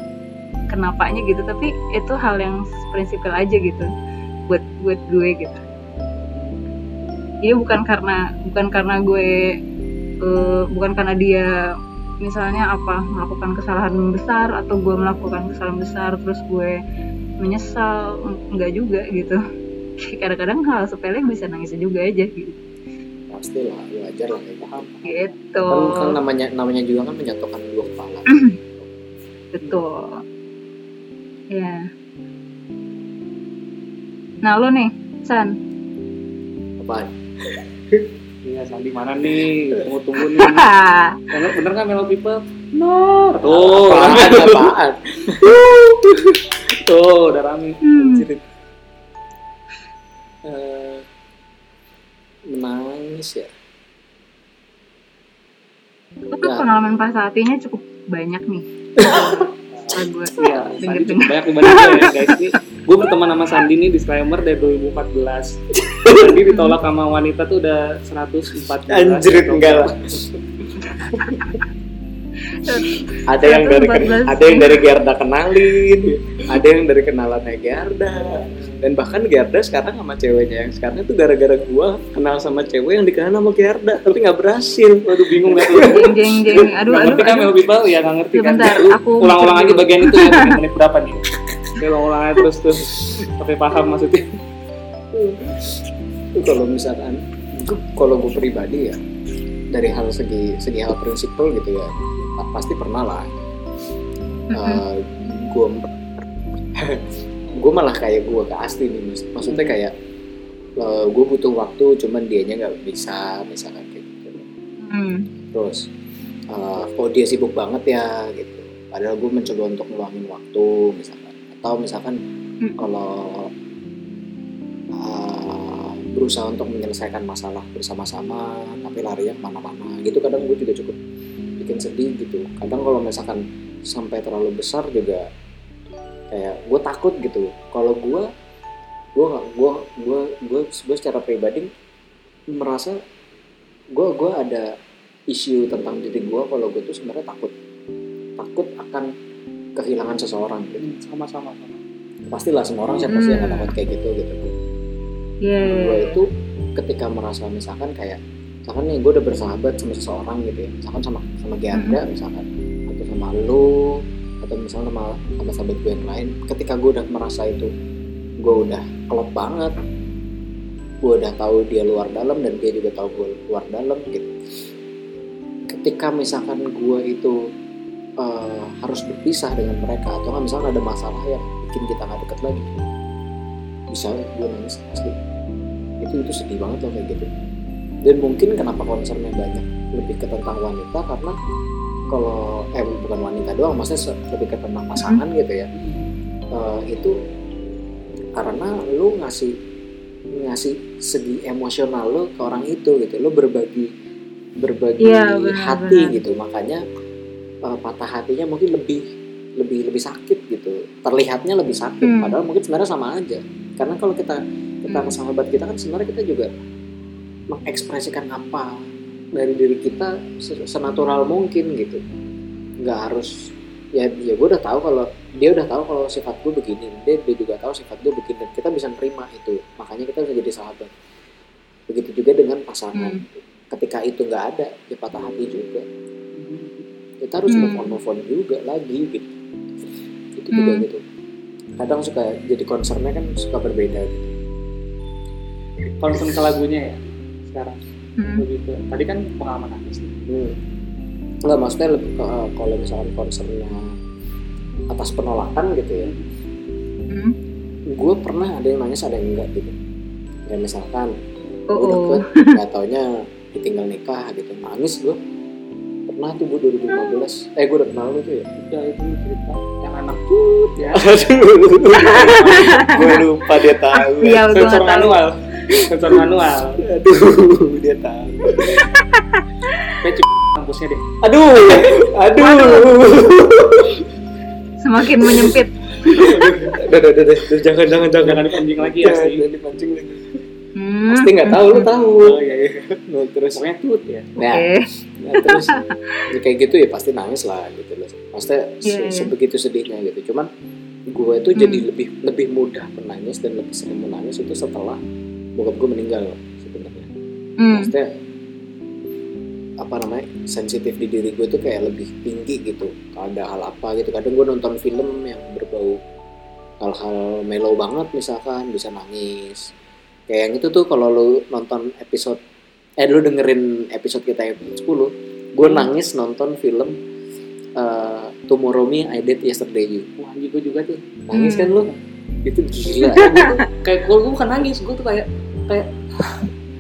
S3: kenapanya gitu. Tapi itu hal yang prinsipil aja gitu buat buat gue gitu. Jadi bukan karena bukan karena gue eh, bukan karena dia misalnya apa melakukan kesalahan besar atau gue melakukan kesalahan besar terus gue menyesal enggak juga gitu. [laughs] Kadang-kadang hal sepele bisa nangis juga aja gitu.
S2: Pasti lah wajar lah kayak paham.
S3: Gitu.
S2: Kan, kan namanya namanya juga kan menyatukan dua kepala. [clears throat]
S3: Betul. Ya nah lo nih San.
S2: Apaan [laughs]
S1: iya Sandi mana nih? Tunggu tunggu nih. [laughs] Bener bener kan Melo People no tuh
S2: apaan? apaan [laughs]
S1: tuh udah rame.
S3: Hmm.
S2: Eh, menangis ya?
S3: Lo tuh pengalaman pas hatinya cukup banyak nih [laughs] Gue
S1: Iya, Sandi cukup banyak dibanding gue ya guys. Ini gue berteman sama Sandi nih disclaimer dari 2014. Sandi ditolak sama wanita tuh udah 114.
S2: Anjrit, enggak lah. [laughs] ada yang dari ken-
S3: 114.
S2: ada yang dari Gerda kenalin ada yang dari kenalannya Gerda dan bahkan Gerda sekarang sama ceweknya yang sekarang itu gara-gara gua kenal sama cewek yang dikenal sama Gerda tapi nggak berhasil
S1: Waduh bingung gak tuh.
S3: jeng jeng jeng aduh
S1: Gak
S3: aduh,
S1: kan. Melo People? Ya gak ngerti kan.
S3: Sebentar,
S1: Lu
S3: aku
S1: ulang-ulang
S3: dulu.
S1: bagian itu ya, menit berapa nih? Ulang-ulang aja terus tuh. Sampai paham maksudnya.
S2: itu kalau misalkan kalau gue pribadi ya dari hal segi segi hal prinsipal gitu ya pasti pernah lah. Gue gue [laughs] malah kayak gue ke Asti nih maksudnya kayak gue butuh waktu cuman dianya nggak bisa misalkan kayak gitu.
S3: Hmm.
S2: terus eh, oh dia sibuk banget ya gitu. Padahal gue mencoba untuk ngeluangin waktu misalkan. Atau misalkan
S3: Hmm.
S2: kalau eh, berusaha untuk menyelesaikan masalah bersama-sama tapi larinya ke mana-mana gitu kadang gue juga cukup bikin sedih gitu kadang kalau misalkan sampai terlalu besar juga kayak gue takut gitu kalau gue gue gue gue gue gue secara pribadi merasa gue gue ada isu tentang diri gue kalau gue tuh sebenarnya takut takut akan kehilangan seseorang gitu
S1: Sama-sama. sama.
S2: pastilah semua orang saya pasti
S3: Hmm.
S2: akan takut kayak gitu gitu
S3: Iya, iya,
S2: gue
S3: iya.
S2: itu ketika merasa misalkan kayak misalkan nih gue udah bersahabat sama seseorang gitu ya. Misalkan sama sama Gerda misalkan atau sama lu atau misalnya sama sama sahabat gue yang lain. Ketika gue udah merasa itu gue udah klop banget. Gue udah tahu dia luar dalam dan dia juga tahu gue luar dalam gitu. Ketika misalkan gue itu eh, harus berpisah dengan mereka atau nggak misalkan ada masalah yang bikin kita nggak deket lagi bisa gue nangis asli. Itu itu sedih banget loh kayak gitu dan mungkin kenapa concernnya banyak lebih ke tentang wanita karena kalau eh bukan wanita doang maksudnya lebih ke tentang pasangan gitu ya Eh, itu karena lu ngasih ngasih segi emosional lu ke orang itu gitu lu berbagi berbagi
S3: Iya, benar,
S2: hati
S3: benar.
S2: gitu makanya uh, patah hatinya mungkin lebih lebih lebih sakit gitu terlihatnya lebih sakit
S3: Hmm.
S2: padahal mungkin sebenarnya sama aja karena kalau kita kita
S3: Hmm.
S2: sahabat kita kan sebenarnya kita juga mengekspresikan apa dari diri kita se- senatural mungkin gitu. Nggak harus ya ya gue udah tahu kalau dia udah tahu kalau sifat gue begini dia, dia juga tahu sifat gue begini dan kita bisa nerima itu. Makanya kita bisa jadi sahabat. Begitu juga dengan pasangan.
S3: Hmm.
S2: ketika itu nggak ada ya patah hati juga. Kita harus
S3: Hmm.
S2: move on move on juga lagi gitu. Itu juga
S3: Hmm.
S2: gitu. Kadang suka jadi concernnya kan suka berbeda gitu.
S1: Concern ke lagunya ya sekarang
S3: Hmm.
S1: ke tadi kan pengalaman nih.
S2: Hmm. Enggak, maksudnya lebih ke, eh, kalau misalkan concernnya atas penolakan gitu ya.
S3: Hmm.
S2: Gue pernah ada yang nangis, ada yang enggak gitu. Kayak misalkan
S3: Oh,
S2: gue
S3: oh.
S2: deket, [laughs] gak taunya ditinggal nikah gitu. Nangis gue. Pernah tuh gue 2015. Eh gue udah kenal lu tuh ya.
S1: udah itu cerita yang anak [laughs] tut ya
S2: gue lupa dia tahu.
S3: Iya, gue nggak tahu.
S1: Sensor manual
S2: Aduh, [laughs] dia tahu.
S1: kayak cuma kampusnya deh
S2: Aduh, aduh.
S3: Semakin menyempit.
S2: Udah, udah, udah, jangan, jangan, jangan.
S1: jangan dipancing lagi ya sih
S2: Jangan dipancing lagi.
S3: Hmm.
S2: Pasti nggak tahu, lu tahu.
S1: oh iya iya
S2: Nah, terus
S1: pokoknya tut ya
S2: Nah,
S3: Oke.
S2: nah, terus ya kayak gitu ya pasti nangis lah gitu loh. Maksudnya se-
S3: Iya, iya.
S2: sebegitu sedihnya gitu. Cuman gue itu
S3: Hmm.
S2: jadi lebih lebih mudah menangis dan lebih sering menangis itu setelah bokap gue meninggal sebenarnya.
S3: Hmm.
S2: Maksudnya apa namanya sensitif di diri gue tuh kayak lebih tinggi gitu. Kalau ada hal apa gitu. Kadang gue nonton film yang berbau hal-hal mellow banget misalkan bisa nangis. Kayak yang itu tuh kalau lu nonton episode eh lu dengerin episode kita yang 10 gue
S1: Hmm.
S2: nangis nonton film eh, Tomorrow Me I Did Yesterday You
S1: wah anjing gue juga tuh
S2: nangis
S3: Hmm.
S2: kan lu itu gila [laughs]
S1: kayak gue bukan nangis gue tuh kayak [laughs] [laughs] kayak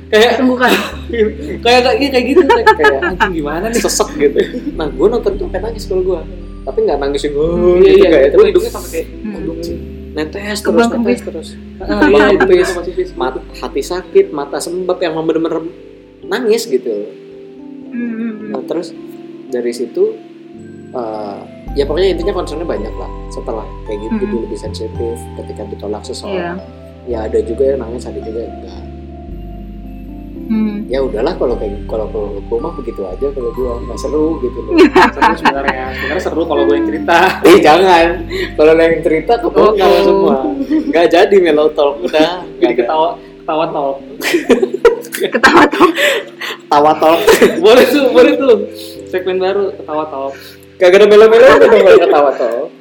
S1: kayak
S3: Sembuhkan.
S1: kayak kayak kayak gitu kayak,
S2: kayak
S1: anjing gimana nih
S2: sesek gitu nah gue nonton tuh sampai nangis kalau gue tapi nggak nangis yang oh,
S1: iya
S2: gitu
S1: iya
S2: kayak
S1: itu hidungnya sampai kayak
S3: Hmm.
S1: hidung
S2: netes terus netes terus
S1: iya
S2: Kempis. mata hati sakit mata sembab yang bener-bener nangis gitu
S3: Hmm.
S2: Nah terus dari situ eh, ya pokoknya intinya concernnya banyak lah. Setelah kayak gitu
S3: Mhm.
S2: lebih sensitif ketika ditolak
S3: Iya.
S2: seseorang. Ya ada juga yang nangis, ada juga yang enggak.
S3: Hmm.
S2: Ya udahlah kalau kayak kalau kalau gue mah begitu aja kalau gue nggak seru gitu loh. [laughs]
S1: seru sebenarnya sebenarnya seru kalau gue yang cerita
S2: Eh jangan, kalau lo yang cerita kebongkar
S3: Oh.
S2: semua. Nggak jadi mellow talk udah.
S1: jadi
S2: Nggak
S1: ketawa ketawa talk [laughs]
S3: Ketawa tuh.
S2: Tawa talk.
S1: boleh tuh boleh tuh segmen baru ketawa talk
S2: Gak ada melo-melo itu dong kalau ketawa talk. [laughs]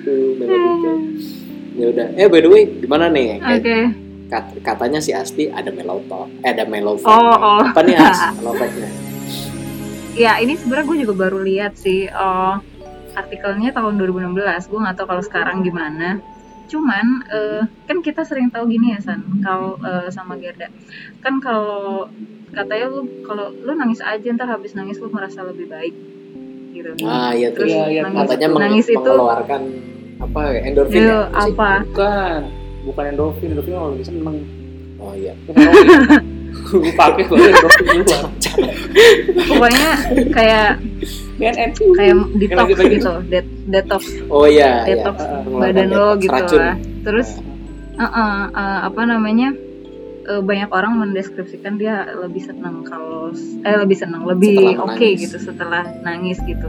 S2: Gitu, gitu. Ya udah. Eh by the way, gimana nih? Kayak
S3: Oke.
S2: kat- katanya si Asti ada mellow talk, eh ada mellow.
S3: Oh, oh.
S2: Apa nih As? [laughs] Mellow?
S3: Ya, ini sebenarnya gue juga baru lihat sih. Oh, artikelnya tahun 2016. Gue nggak tahu kalau sekarang gimana. Cuman eh, kan kita sering tahu gini ya San, kalau eh, sama Gerda. Kan kalau katanya lu kalau lu nangis aja ntar habis nangis lu merasa lebih baik gitu.
S2: Ah iya tuh.
S3: Terus
S1: Iya, iya,
S3: nangis,
S2: Katanya meng-
S3: nangis itu
S2: mengeluarkan apa ya, endorfin
S3: itu
S2: ya? Apa
S1: bukan bukan endorfin endorfin kalau lagi seneng
S2: Oh iya. [laughs]
S1: gue pakai baru endorfin keluar
S3: Pokoknya kayak
S1: BNN
S3: kayak detox gitu, det detox
S2: Oh iya, iya.
S3: detox
S2: Mengeluarkan
S3: badan lo gitu
S2: racun.
S3: lah. Terus eh, eh, eh, apa namanya eh, banyak orang mendeskripsikan dia lebih senang kalau eh lebih senang lebih oke
S2: menangis.
S3: gitu setelah nangis gitu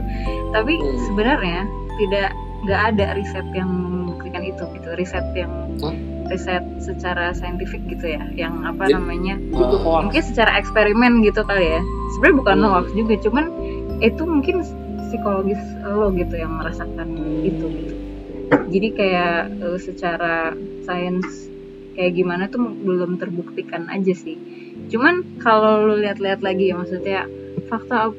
S3: tapi
S2: Hmm.
S3: sebenarnya tidak nggak ada riset yang membuktikan itu gitu riset yang
S2: Hah?
S3: riset secara saintifik gitu ya yang apa
S2: Jadi-
S3: namanya
S1: hoax
S3: mungkin secara eksperimen gitu kali ya sebenarnya bukan
S2: Hmm.
S3: hoax juga cuman itu mungkin psikologis lo gitu yang merasakan itu gitu jadi kayak eh, secara sains kayak gimana tuh belum terbuktikan aja sih cuman kalau lu lihat-lihat lagi ya maksudnya fakta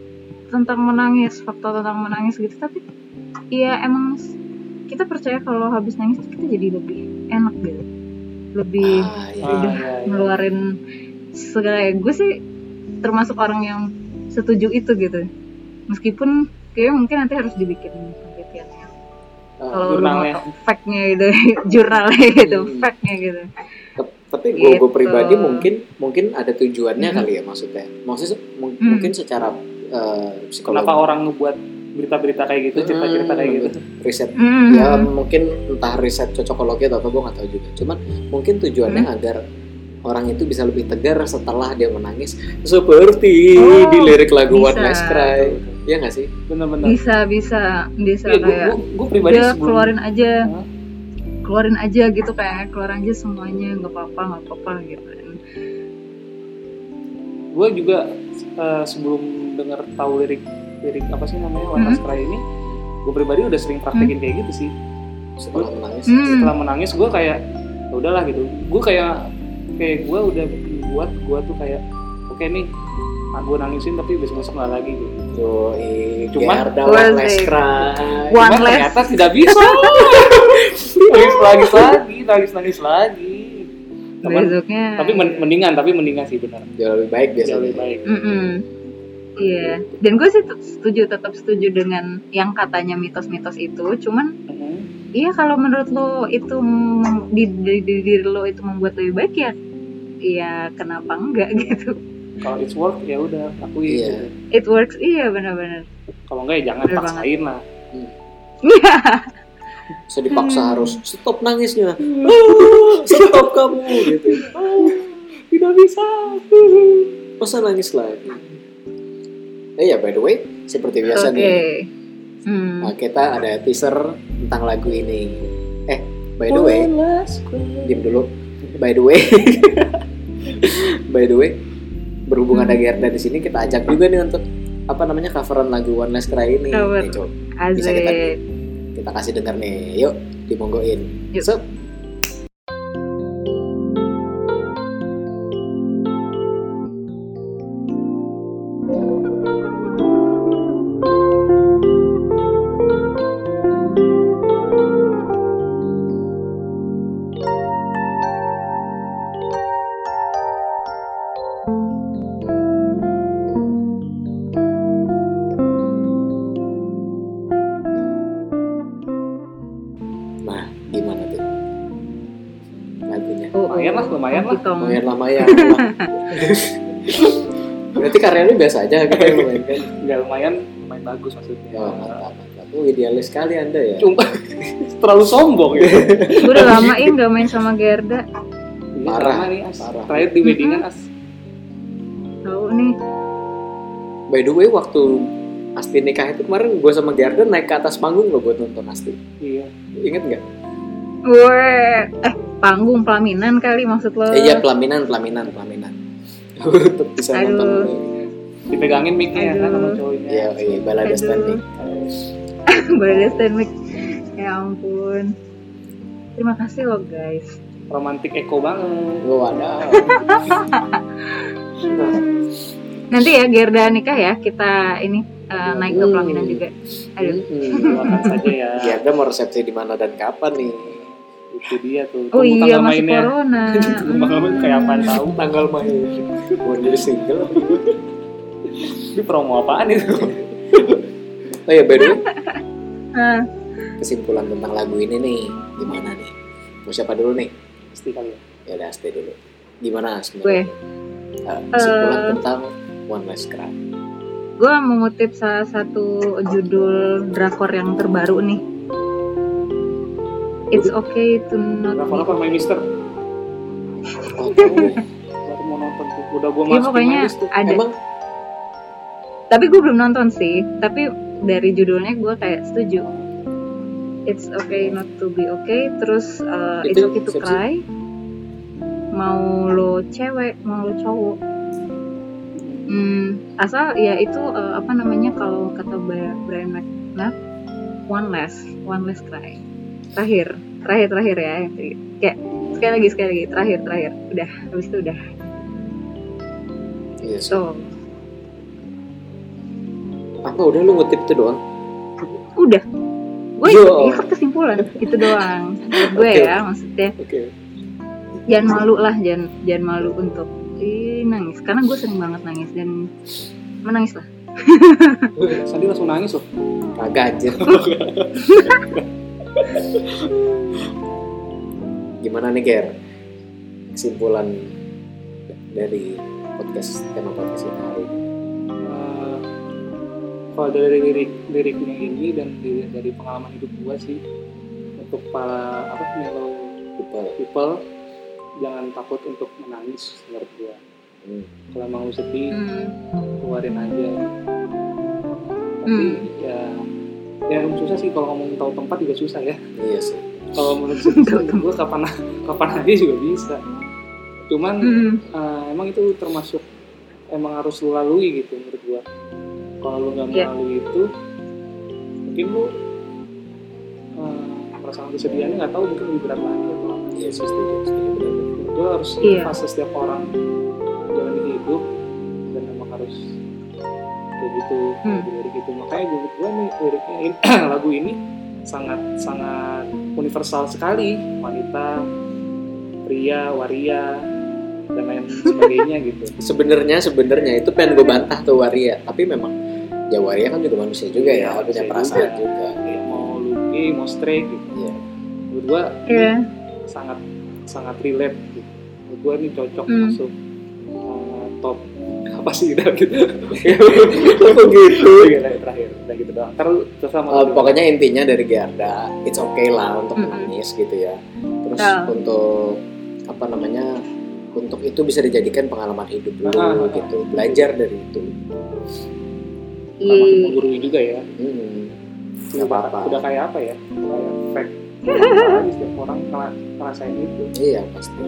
S3: tentang menangis fakta tentang menangis gitu tapi ya emang kita percaya kalau habis nangis kita jadi lebih enak gitu lebih
S2: ah, iya.
S1: Ah,
S3: udah
S1: iya, iya.
S3: ngeluarin segala gue sih termasuk orang yang setuju itu gitu meskipun kayak mungkin nanti harus dibikin penelitiannya kalau lu
S1: jurnalnya.
S3: mau [laughs] fact-nya gitu jurnalnya gitu
S2: Hmm.
S3: fact-nya gitu
S2: tapi gue
S3: Gitu.
S2: pribadi mungkin mungkin ada tujuannya
S3: Mhm.
S2: kali ya maksudnya maksudnya
S3: Hmm.
S2: mungkin secara uh, psikologi
S1: Kenapa orang ngebuat berita-berita kayak gitu, cerita-cerita kayak gitu?
S2: riset
S3: Hmm.
S2: ya mungkin entah riset cocokologi atau apa gue nggak tahu juga cuman mungkin tujuannya
S3: Hmm.
S2: agar orang itu bisa lebih tegar setelah dia menangis seperti
S3: Oh,
S2: di lirik lagu One
S3: bisa.
S2: Last Cry ya nggak sih
S1: Bener-bener.
S3: bisa bisa bisa
S1: Iya, gue
S3: kayak
S1: gue pribadi
S3: udah
S1: sebelum
S3: keluarin aja
S1: Hah?
S3: keluarin aja gitu kayak keluarin aja semuanya nggak apa-apa nggak apa-apa gitu
S1: gue juga eh, sebelum denger tahu lirik lirik apa sih namanya One Last Cry ini, gue pribadi udah sering praktekin kayak gitu sih.
S2: setelah menangis
S3: Hmm.
S1: Setelah menangis gue kayak ya udahlah gitu. Gue kayak kayak gue udah buat gue tuh kayak oke nih, ah, gue nangisin tapi besok-besok nggak lagi gitu.
S2: Yoi,
S1: Cuman-
S2: One
S3: sih.
S2: Cry
S1: Cuman
S3: less.
S1: ternyata tidak bisa. [laughs] nangis nangis lagi, nangis nangis lagi. Teman,
S3: besoknya
S1: tapi men- mendingan, tapi mendingan sih benar.
S2: jauh lebih baik
S1: Jauh
S2: biasanya
S1: lebih baik.
S3: Mm-mm. Iya, dan gue sih setuju tetap setuju dengan yang katanya mitos-mitos itu. Cuman,
S1: Mhm.
S3: iya kalau menurut lo itu mem- di, di, di diri lo itu membuat lebih baik ya, iya kenapa enggak [laughs] gitu?
S1: Kalau it's work ya udah.
S2: Iya.
S1: gitu.
S3: It works, iya benar-benar.
S1: Kalau enggak ya jangan
S3: Bener
S1: paksain lah.
S3: Iya,
S2: so dipaksa
S3: Hmm.
S2: harus stop nangisnya Ah, [laughs] stop kamu gitu [laughs]
S1: Tidak bisa.
S2: masa nangis lagi eh ya by the way seperti biasa
S3: oke.
S2: nih
S3: Hmm.
S2: nah, kita ada teaser tentang lagu ini eh by the way diam dulu by the way [laughs] by the way berhubung
S3: Hmm.
S2: ada Gerda di sini kita ajak juga nih untuk apa namanya coveran lagu One Last Cry ini
S3: Cover.
S2: Nih, coba bisa kita kita kasih denger nih yuk dimonggoin
S3: Yuk.
S2: Sup.
S1: Lumayan
S2: lama ya [laughs] berarti karya lu biasa aja gitu [laughs] yang lu mainkan
S1: Enggak lumayan, lumayan bagus maksudnya.
S2: oh mantap mantap oh idealis sekali anda ya
S1: Cuma [laughs] terlalu sombong ya.
S3: Gue udah lamain gak main sama Gerda.
S1: Ini
S2: Parah,
S1: nih as.
S2: parah.
S1: Terakhir di weddingan as.
S3: Tahu nih.
S2: by the way waktu Asti nikah itu kemarin gue sama Garden naik ke atas panggung loh buat nonton Asti
S1: Iya.
S2: inget nggak?
S3: Weh, eh panggung pelaminan kali maksud lo?
S2: Eh, iya pelaminan pelaminan pelaminan [laughs] untuk bisa
S3: Aduh.
S2: nonton
S1: Dipegangin mic-nya ya kan sama cowoknya.
S2: Iya, iya, balada standing. [laughs]
S3: Balada stand mic. Ya ampun. Terima kasih loh guys.
S1: Romantik eko banget.
S2: Gue ada. [laughs]
S3: Nanti ya Gerda nikah ya kita ini eh, naik ke pelaminan juga. Aduh.
S1: Doakan saja ya.
S2: Gerda mau resepsi di mana dan kapan nih?
S1: Itu dia tuh.
S3: Oh iya masih
S1: mainnya.
S3: corona. [laughs]
S1: Main kayak apaan tahu.
S2: Tanggal main. Mau jadi single?
S1: Ini promo apaan itu? [laughs]
S2: Oh ya, by the way,
S3: Ah,
S2: kesimpulan tentang lagu ini nih, gimana nih? Mau siapa dulu nih?
S1: Pasti kali ya.
S2: Ya udah, stay dulu. Gimana sebenarnya? Eh, kesimpulan
S3: Eh.
S2: tentang One Last Cry.
S3: gue mengutip salah satu judul drakor yang terbaru nih. It's okay to not be
S1: apa main Mister?
S2: Oh.
S1: Baru mau nonton tuh. Udah gua
S3: Iya
S1: masukin
S3: pokoknya
S1: my
S3: ada.
S2: Emang
S3: Tapi gue belum nonton sih. Tapi dari judulnya gue kayak setuju. It's okay not to be okay. Terus uh, it's
S2: Itu
S3: okay to cry. Mau lo cewek, mau lo cowok. Hmm, asal ya itu uh, apa namanya kalau kata Brian McKnight, one less, one less cry. Terakhir, terakhir terakhir ya. Kayak sekali lagi sekali lagi terakhir terakhir. Udah, habis itu udah.
S2: Iya sih.
S3: So,
S2: Apa udah lu ngutip itu doang?
S3: udah. Gue
S2: Yo.
S3: ikut kesimpulan itu doang. Gue
S2: Oke.
S3: ya, maksudnya
S2: Oke.
S3: jangan malu lah, jangan jangan malu untuk Ih, nangis. Karena gue sering banget nangis dan menangis lah.
S1: Tadi langsung nangis loh.
S2: Kagak anjir. [laughs] Gimana nih Ger? Kesimpulan dari podcast tema podcast kita hari ini.
S1: Eh, kalau dari lirik liriknya ini dan dari, dari pengalaman hidup gua sih untuk para apa mellow
S2: People.
S1: people jangan takut untuk menangis menurut gua
S2: Hmm.
S1: kalau lu sedih
S3: Hmm.
S1: keluarin aja tapi ya ya emang susah sih kalau ngomong tahu tempat juga susah ya
S2: Iya sih.
S1: kalau menurut gua [laughs] kapan kapan aja juga bisa cuman
S3: Hmm.
S1: eh, emang itu termasuk emang harus lu lalui gitu menurut gua kalau lu nggak
S3: Iya.
S1: melalui itu mungkin lu eh, perasaan kesedihannya nggak tahu mungkin lebih berat lagi atau apa.
S2: Iya sih setuju.
S1: gua harus
S3: Iya.
S1: fase setiap orang jalan hidup dan emang harus kayak gitu
S3: Hmm.
S1: Makanya gue gua nih liriknya ini, [clears throat] lagu ini sangat sangat universal sekali wanita pria waria dan lain sebagainya gitu [laughs]
S2: Sebenarnya sebenarnya itu pengen gue bantah tuh Waria, tapi memang ya Waria kan juga manusia juga ya,
S1: Iya,
S2: punya perasaan
S1: juga.
S2: juga.
S1: ya mau lu gay mau straight gitu menurut gua
S3: Iya.
S1: sangat sangat relate gitu. menurut gua ini cocok
S3: Hmm.
S1: masuk uh, top apa sih udah [laughs] gitu
S2: Oh gitu.
S1: Oke, terakhir udah gitu doang terus sama
S2: Eh, pokoknya intinya dari Gerda, it's okay lah untuk
S3: Mm-mm.
S2: menangis gitu ya. Terus
S3: Ah.
S2: untuk apa namanya, untuk itu bisa dijadikan pengalaman hidup lu
S1: Ah, ah, ah.
S2: gitu, belajar dari itu.
S1: sama
S3: Iya.
S1: menggurui juga ya
S2: Hmm. Gak apa-apa.
S1: udah kayak apa ya kayak fact [laughs] setiap orang ngera- ngerasain itu
S2: Iya pasti.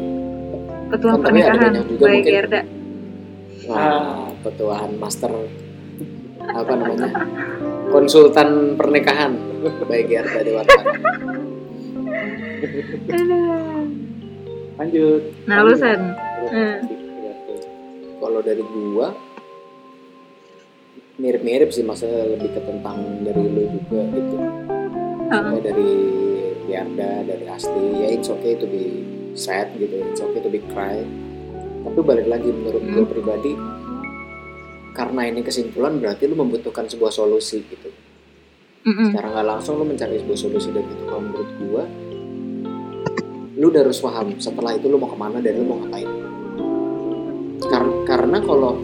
S3: Ketua
S2: Kan
S3: pernikahan
S2: mungkin.
S3: Gerda.
S2: Nah, petuahan master apa namanya, konsultan pernikahan baik Gerda Dewata.
S1: lanjut
S3: Nah, lu Hmm.
S1: gitu.
S2: Kalau dari gua mirip-mirip sih masa lebih ke tentang dari lu juga gitu.
S3: Heeh.
S2: Kayak dari Yarda, dari Asti, ya it's okay to be sad gitu, it's okay to be cry. Tapi balik lagi menurut gue
S3: Hmm.
S2: pribadi, karena ini kesimpulan berarti lu membutuhkan sebuah solusi gitu.
S3: Mm-mm.
S2: Secara nggak langsung lu mencari sebuah solusi dan itu kalau menurut gua, lu udah harus paham setelah itu lu mau ke mana dan lu mau ngapain. Karena, karena kalau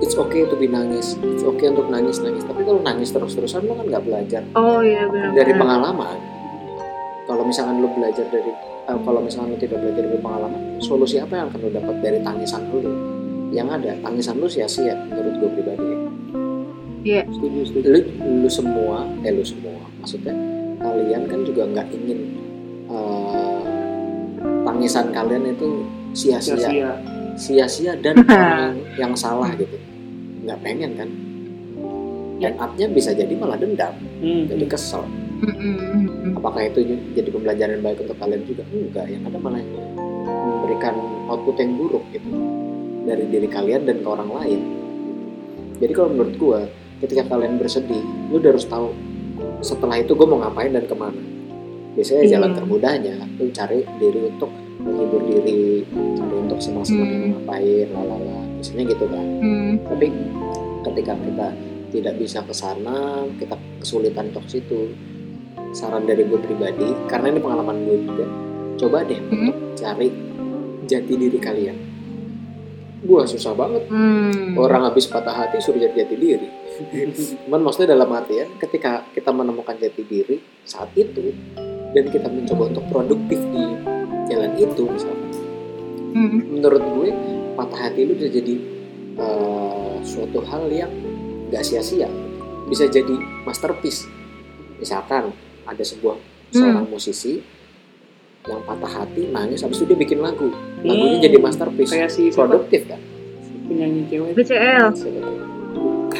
S2: it's okay to be nangis, it's okay untuk nangis nangis, tapi kalau nangis terus-terusan lu kan nggak belajar
S3: Oh iya benar.
S2: dari pengalaman. Kalau misalkan lu belajar dari eh, kalau misalkan lu tidak belajar dari pengalaman, solusi apa yang akan lu dapat dari tangisan lu? Yang ada tangisan lu sia-sia menurut gue pribadi.
S1: setuju setuju
S2: Lu, lu semua, eh lu semua, maksudnya kalian kan juga nggak ingin eh, tangisan kalian itu sia-sia,
S1: sia-sia
S2: dan [laughs] orang yang, salah gitu. Nggak pengen kan? Dan up-nya bisa jadi malah dendam,
S1: Hmm.
S2: jadi kesel. Apakah itu jadi pembelajaran baik untuk kalian juga? Enggak yang ada malah memberikan output yang buruk gitu. Dari diri kalian dan ke orang lain. Jadi kalau menurut gua ketika kalian bersedih lu udah harus tahu setelah itu gue mau ngapain dan ke mana. Biasanya
S3: Iya.
S2: jalan termudahnya lu cari diri untuk menghibur diri cari untuk senang-senang mau ngapain lalala. Biasanya gitu kan.
S3: Hmm.
S2: tapi ketika kita tidak bisa ke sana kita kesulitan untuk situ saran dari gue pribadi karena ini pengalaman gue juga coba deh
S3: Hmm.
S2: untuk cari jati diri kalian gue susah banget
S3: Hmm.
S2: orang habis patah hati suruh jadi jati diri cuman maksudnya dalam artian ketika kita menemukan jati diri saat itu dan kita mencoba untuk produktif di jalan itu misalkan
S3: Hmm.
S2: menurut gue patah hati lu bisa jadi eh, suatu hal yang gak sia-sia bisa jadi masterpiece misalkan ada sebuah
S3: Hmm.
S2: seorang musisi yang patah hati nangis habis itu dia bikin lagu lagunya
S1: Hmm.
S2: jadi masterpiece
S1: kayak si
S2: produktif kan
S1: penyanyi cewek
S3: BCL.
S1: BCL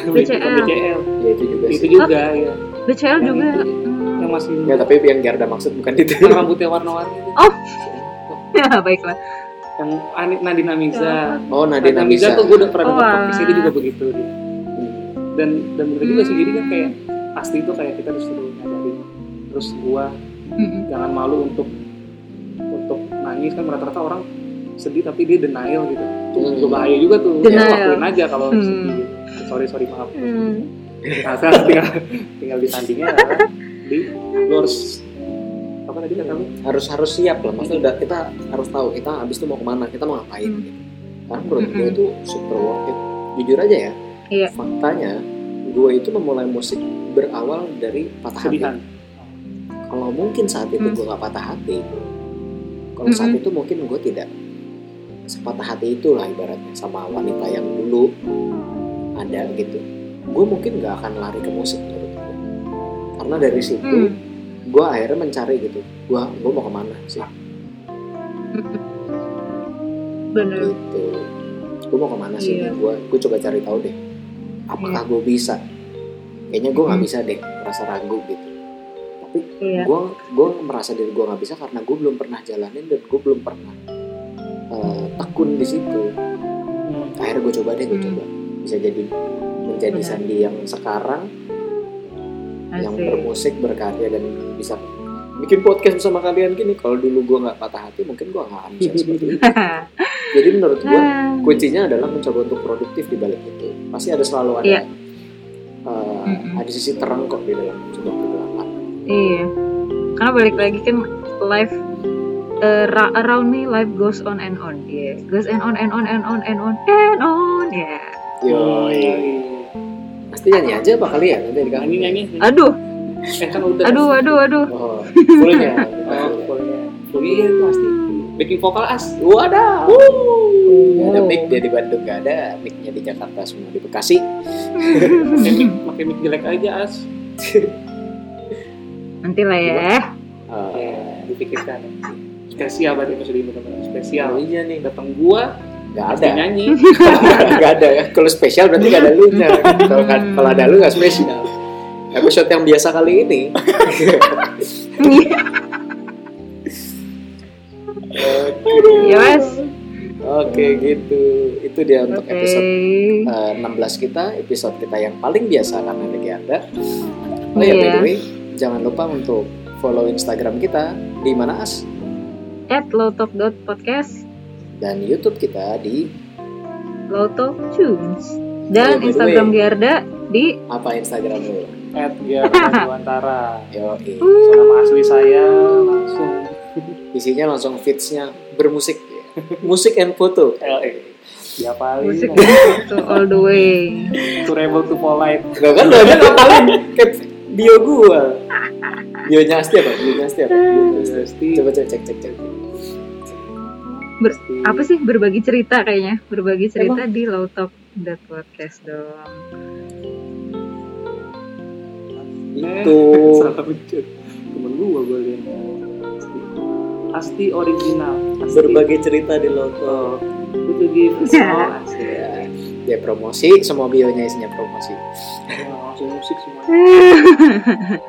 S1: BCL
S2: ya itu juga
S1: itu
S2: sih
S1: juga ya
S3: BCL
S1: Yang
S3: juga.
S1: itu.
S3: Hmm.
S1: yang masih
S2: ya tapi yang Garda maksud bukan itu
S1: yang rambutnya warna-warni itu. [laughs]
S3: Ya, baiklah.
S1: yang Nadine Amiza
S2: oh
S1: Amiza
S2: Amiza
S1: tuh gue udah pernah
S3: Oh,
S1: dengar dia juga begitu dia
S2: Hmm.
S1: dan dan bener juga sih
S3: Hmm.
S1: jadi kan kayak pasti itu kayak kita disuruh nyadarin terus gua
S3: Mm-mm.
S1: jangan malu untuk untuk nangis kan rata-rata orang sedih tapi dia denial gitu tuh
S2: Hmm.
S1: juga bahaya juga tuh
S3: Denial.
S1: ya lakuin aja kalau
S3: Hmm.
S1: sedih gitu. sorry sorry maaf
S3: Hmm.
S1: nah tinggal tinggal disandingnya adalah di lu harus apa tadi kata lu
S2: harus harus siap lah maksudnya udah kita harus tahu kita habis itu mau ke mana kita mau ngapain
S3: Hmm.
S2: gitu karena menurut gue itu super worth it jujur aja ya
S3: Iya.
S2: faktanya gue itu memulai musik berawal dari patah hati
S1: sedihan
S2: kalau mungkin saat itu
S3: Hmm.
S2: gue gak patah hati kalau saat
S3: Mm-mm.
S2: itu mungkin gue tidak sepatah hati itulah ibaratnya sama wanita yang dulu ada gitu. Gue mungkin gak akan lari ke musik menurut gue karena dari situ
S3: Hmm.
S2: gue akhirnya mencari gitu gue gue mau ke mana sih? [laughs]
S3: Bener.
S2: Gitu. Gue mau ke mana sih?
S3: Iya.
S2: gue gue coba cari tahu deh. Apakah gue bisa? Kayaknya gue nggak
S3: Hmm.
S2: bisa deh merasa ragu gitu tapi
S3: iya
S2: gue gue merasa diri gue nggak bisa karena gue belum pernah jalanin dan gue belum pernah eh, tekun di situ
S1: Hmm.
S2: akhirnya gue coba deh gue
S3: Hmm.
S2: coba bisa jadi menjadi
S3: Benar.
S2: Sandi yang sekarang yang
S3: asik
S2: bermusik berkarya dan bisa bikin podcast bersama kalian gini kalau dulu gue nggak patah hati mungkin gue nggak bisa seperti ini [laughs] jadi menurut gue
S3: Ah,
S2: kuncinya adalah mencoba untuk produktif di balik itu pasti ada selalu ada
S3: Iya.
S2: eh,
S3: Mm-mm.
S2: ada sisi terang kok di dalam coba kegelapan
S3: iya. Karena balik lagi kan life uh, ra- around me life goes on and on. Yeah goes and on and on and on and on and on. Ya
S2: yo pasti nyanyi aja apa kali ya? Nanti dikasih
S1: nyanyi nyanyi.
S3: Aduh.
S1: Eh kan udah.
S3: Aduh aduh aduh.
S2: Oh fullnya [laughs]
S1: oh fullnya full iya pasti. Backing vokal as.
S2: Wadah. Gak ada
S3: Oh.
S2: mic dia di Bandung gak ada. Micnya di Jakarta semua di Bekasi. [laughs]
S1: Pakai mic jelek aja as [laughs]
S3: nanti lah ya
S2: Eh,
S1: ya dipikirkan. Spesial berarti episode ini teman-teman. Spesial.
S2: Iya nih
S1: datang gua
S2: nggak
S1: pasti
S2: ada.
S1: nyanyi. [laughs]
S2: Nggak ada ya. Kalau spesial berarti nggak ada lu nya. Kalau nggak- kalau ada lu nggak spesial. Episode yang biasa kali ini. Oke.
S3: ya mas
S2: Oke gitu. Itu dia untuk
S3: oke.
S2: episode eh, 16 kita. Episode kita yang paling biasa karena lagi ada. Oh ya by
S3: Iya.
S2: the way jangan lupa untuk follow Instagram kita di mana as?
S3: At lowtalk.podcast
S2: dan YouTube kita di
S3: lowtalk tunes.
S2: Oh,
S3: dan
S2: the
S3: Instagram
S2: way.
S3: Giarda di
S2: apa Instagram lu?
S1: At Giarda
S2: yo
S1: so nama asli saya langsung.
S2: Isinya langsung feedsnya bermusik. Musik and foto.
S1: LE diapalin.
S3: Musik itu all the way.
S1: To rebel to polite.
S2: Gak kan udah kan kayak bio gua. Bionya Asti apa? Bionya Asti apa? Bionya Asti.
S1: Pasti
S2: coba cek cek cek cek.
S3: Ber- apa sih? Berbagi cerita kayaknya. Berbagi cerita di lowtalk.podcast dong.
S2: Itu. [laughs]
S1: Salah pencet temen gua gue liat. Asti original. Asti.
S2: Berbagi cerita di Loto
S1: oh, itu gitu [laughs] oh, asik.
S2: ya, dia promosi semua bionya isinya promosi.
S1: Oh, langsung musik semua. [laughs]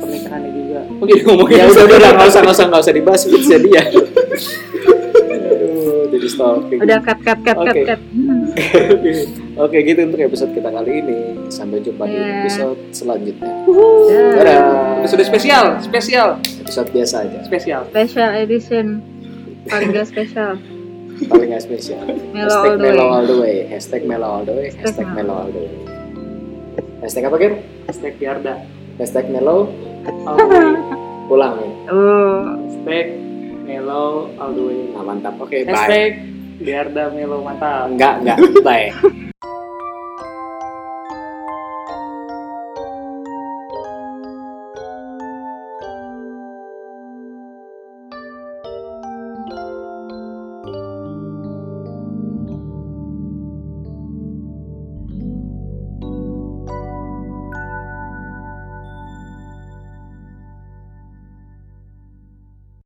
S1: Pernikahannya juga. Oh jadi ngomongin
S2: ya udah udah nggak usah nggak usah nggak usah dibahas feedsnya dia Aduh, jadi stalking.
S3: Udah cut cut cut cut
S2: Oke.
S3: cut. [laughs]
S2: Oke gitu untuk episode kita kali ini. Sampai jumpa di
S3: Ya.
S2: episode selanjutnya. Dadah.
S1: Episode spesial spesial.
S2: Episode biasa aja.
S1: Spesial.
S3: Special edition. Paling gak spesial
S2: Paling spesial.
S3: Melo
S2: Hashtag
S3: all the
S2: Melo
S3: way.
S2: all the way. Hashtag Melo all the way. Hashtag Melo. All the way. Hashtag apa Gir?
S1: hashtag Giarda
S2: Hashtag Melo
S1: all the way. [laughs]
S2: Pulang ya?
S3: Oh.
S1: Hashtag Melo all the way.
S2: Nah mantap. Oke bye.
S1: Hashtag Giarda Melo mantap.
S2: Enggak enggak. Bye [laughs]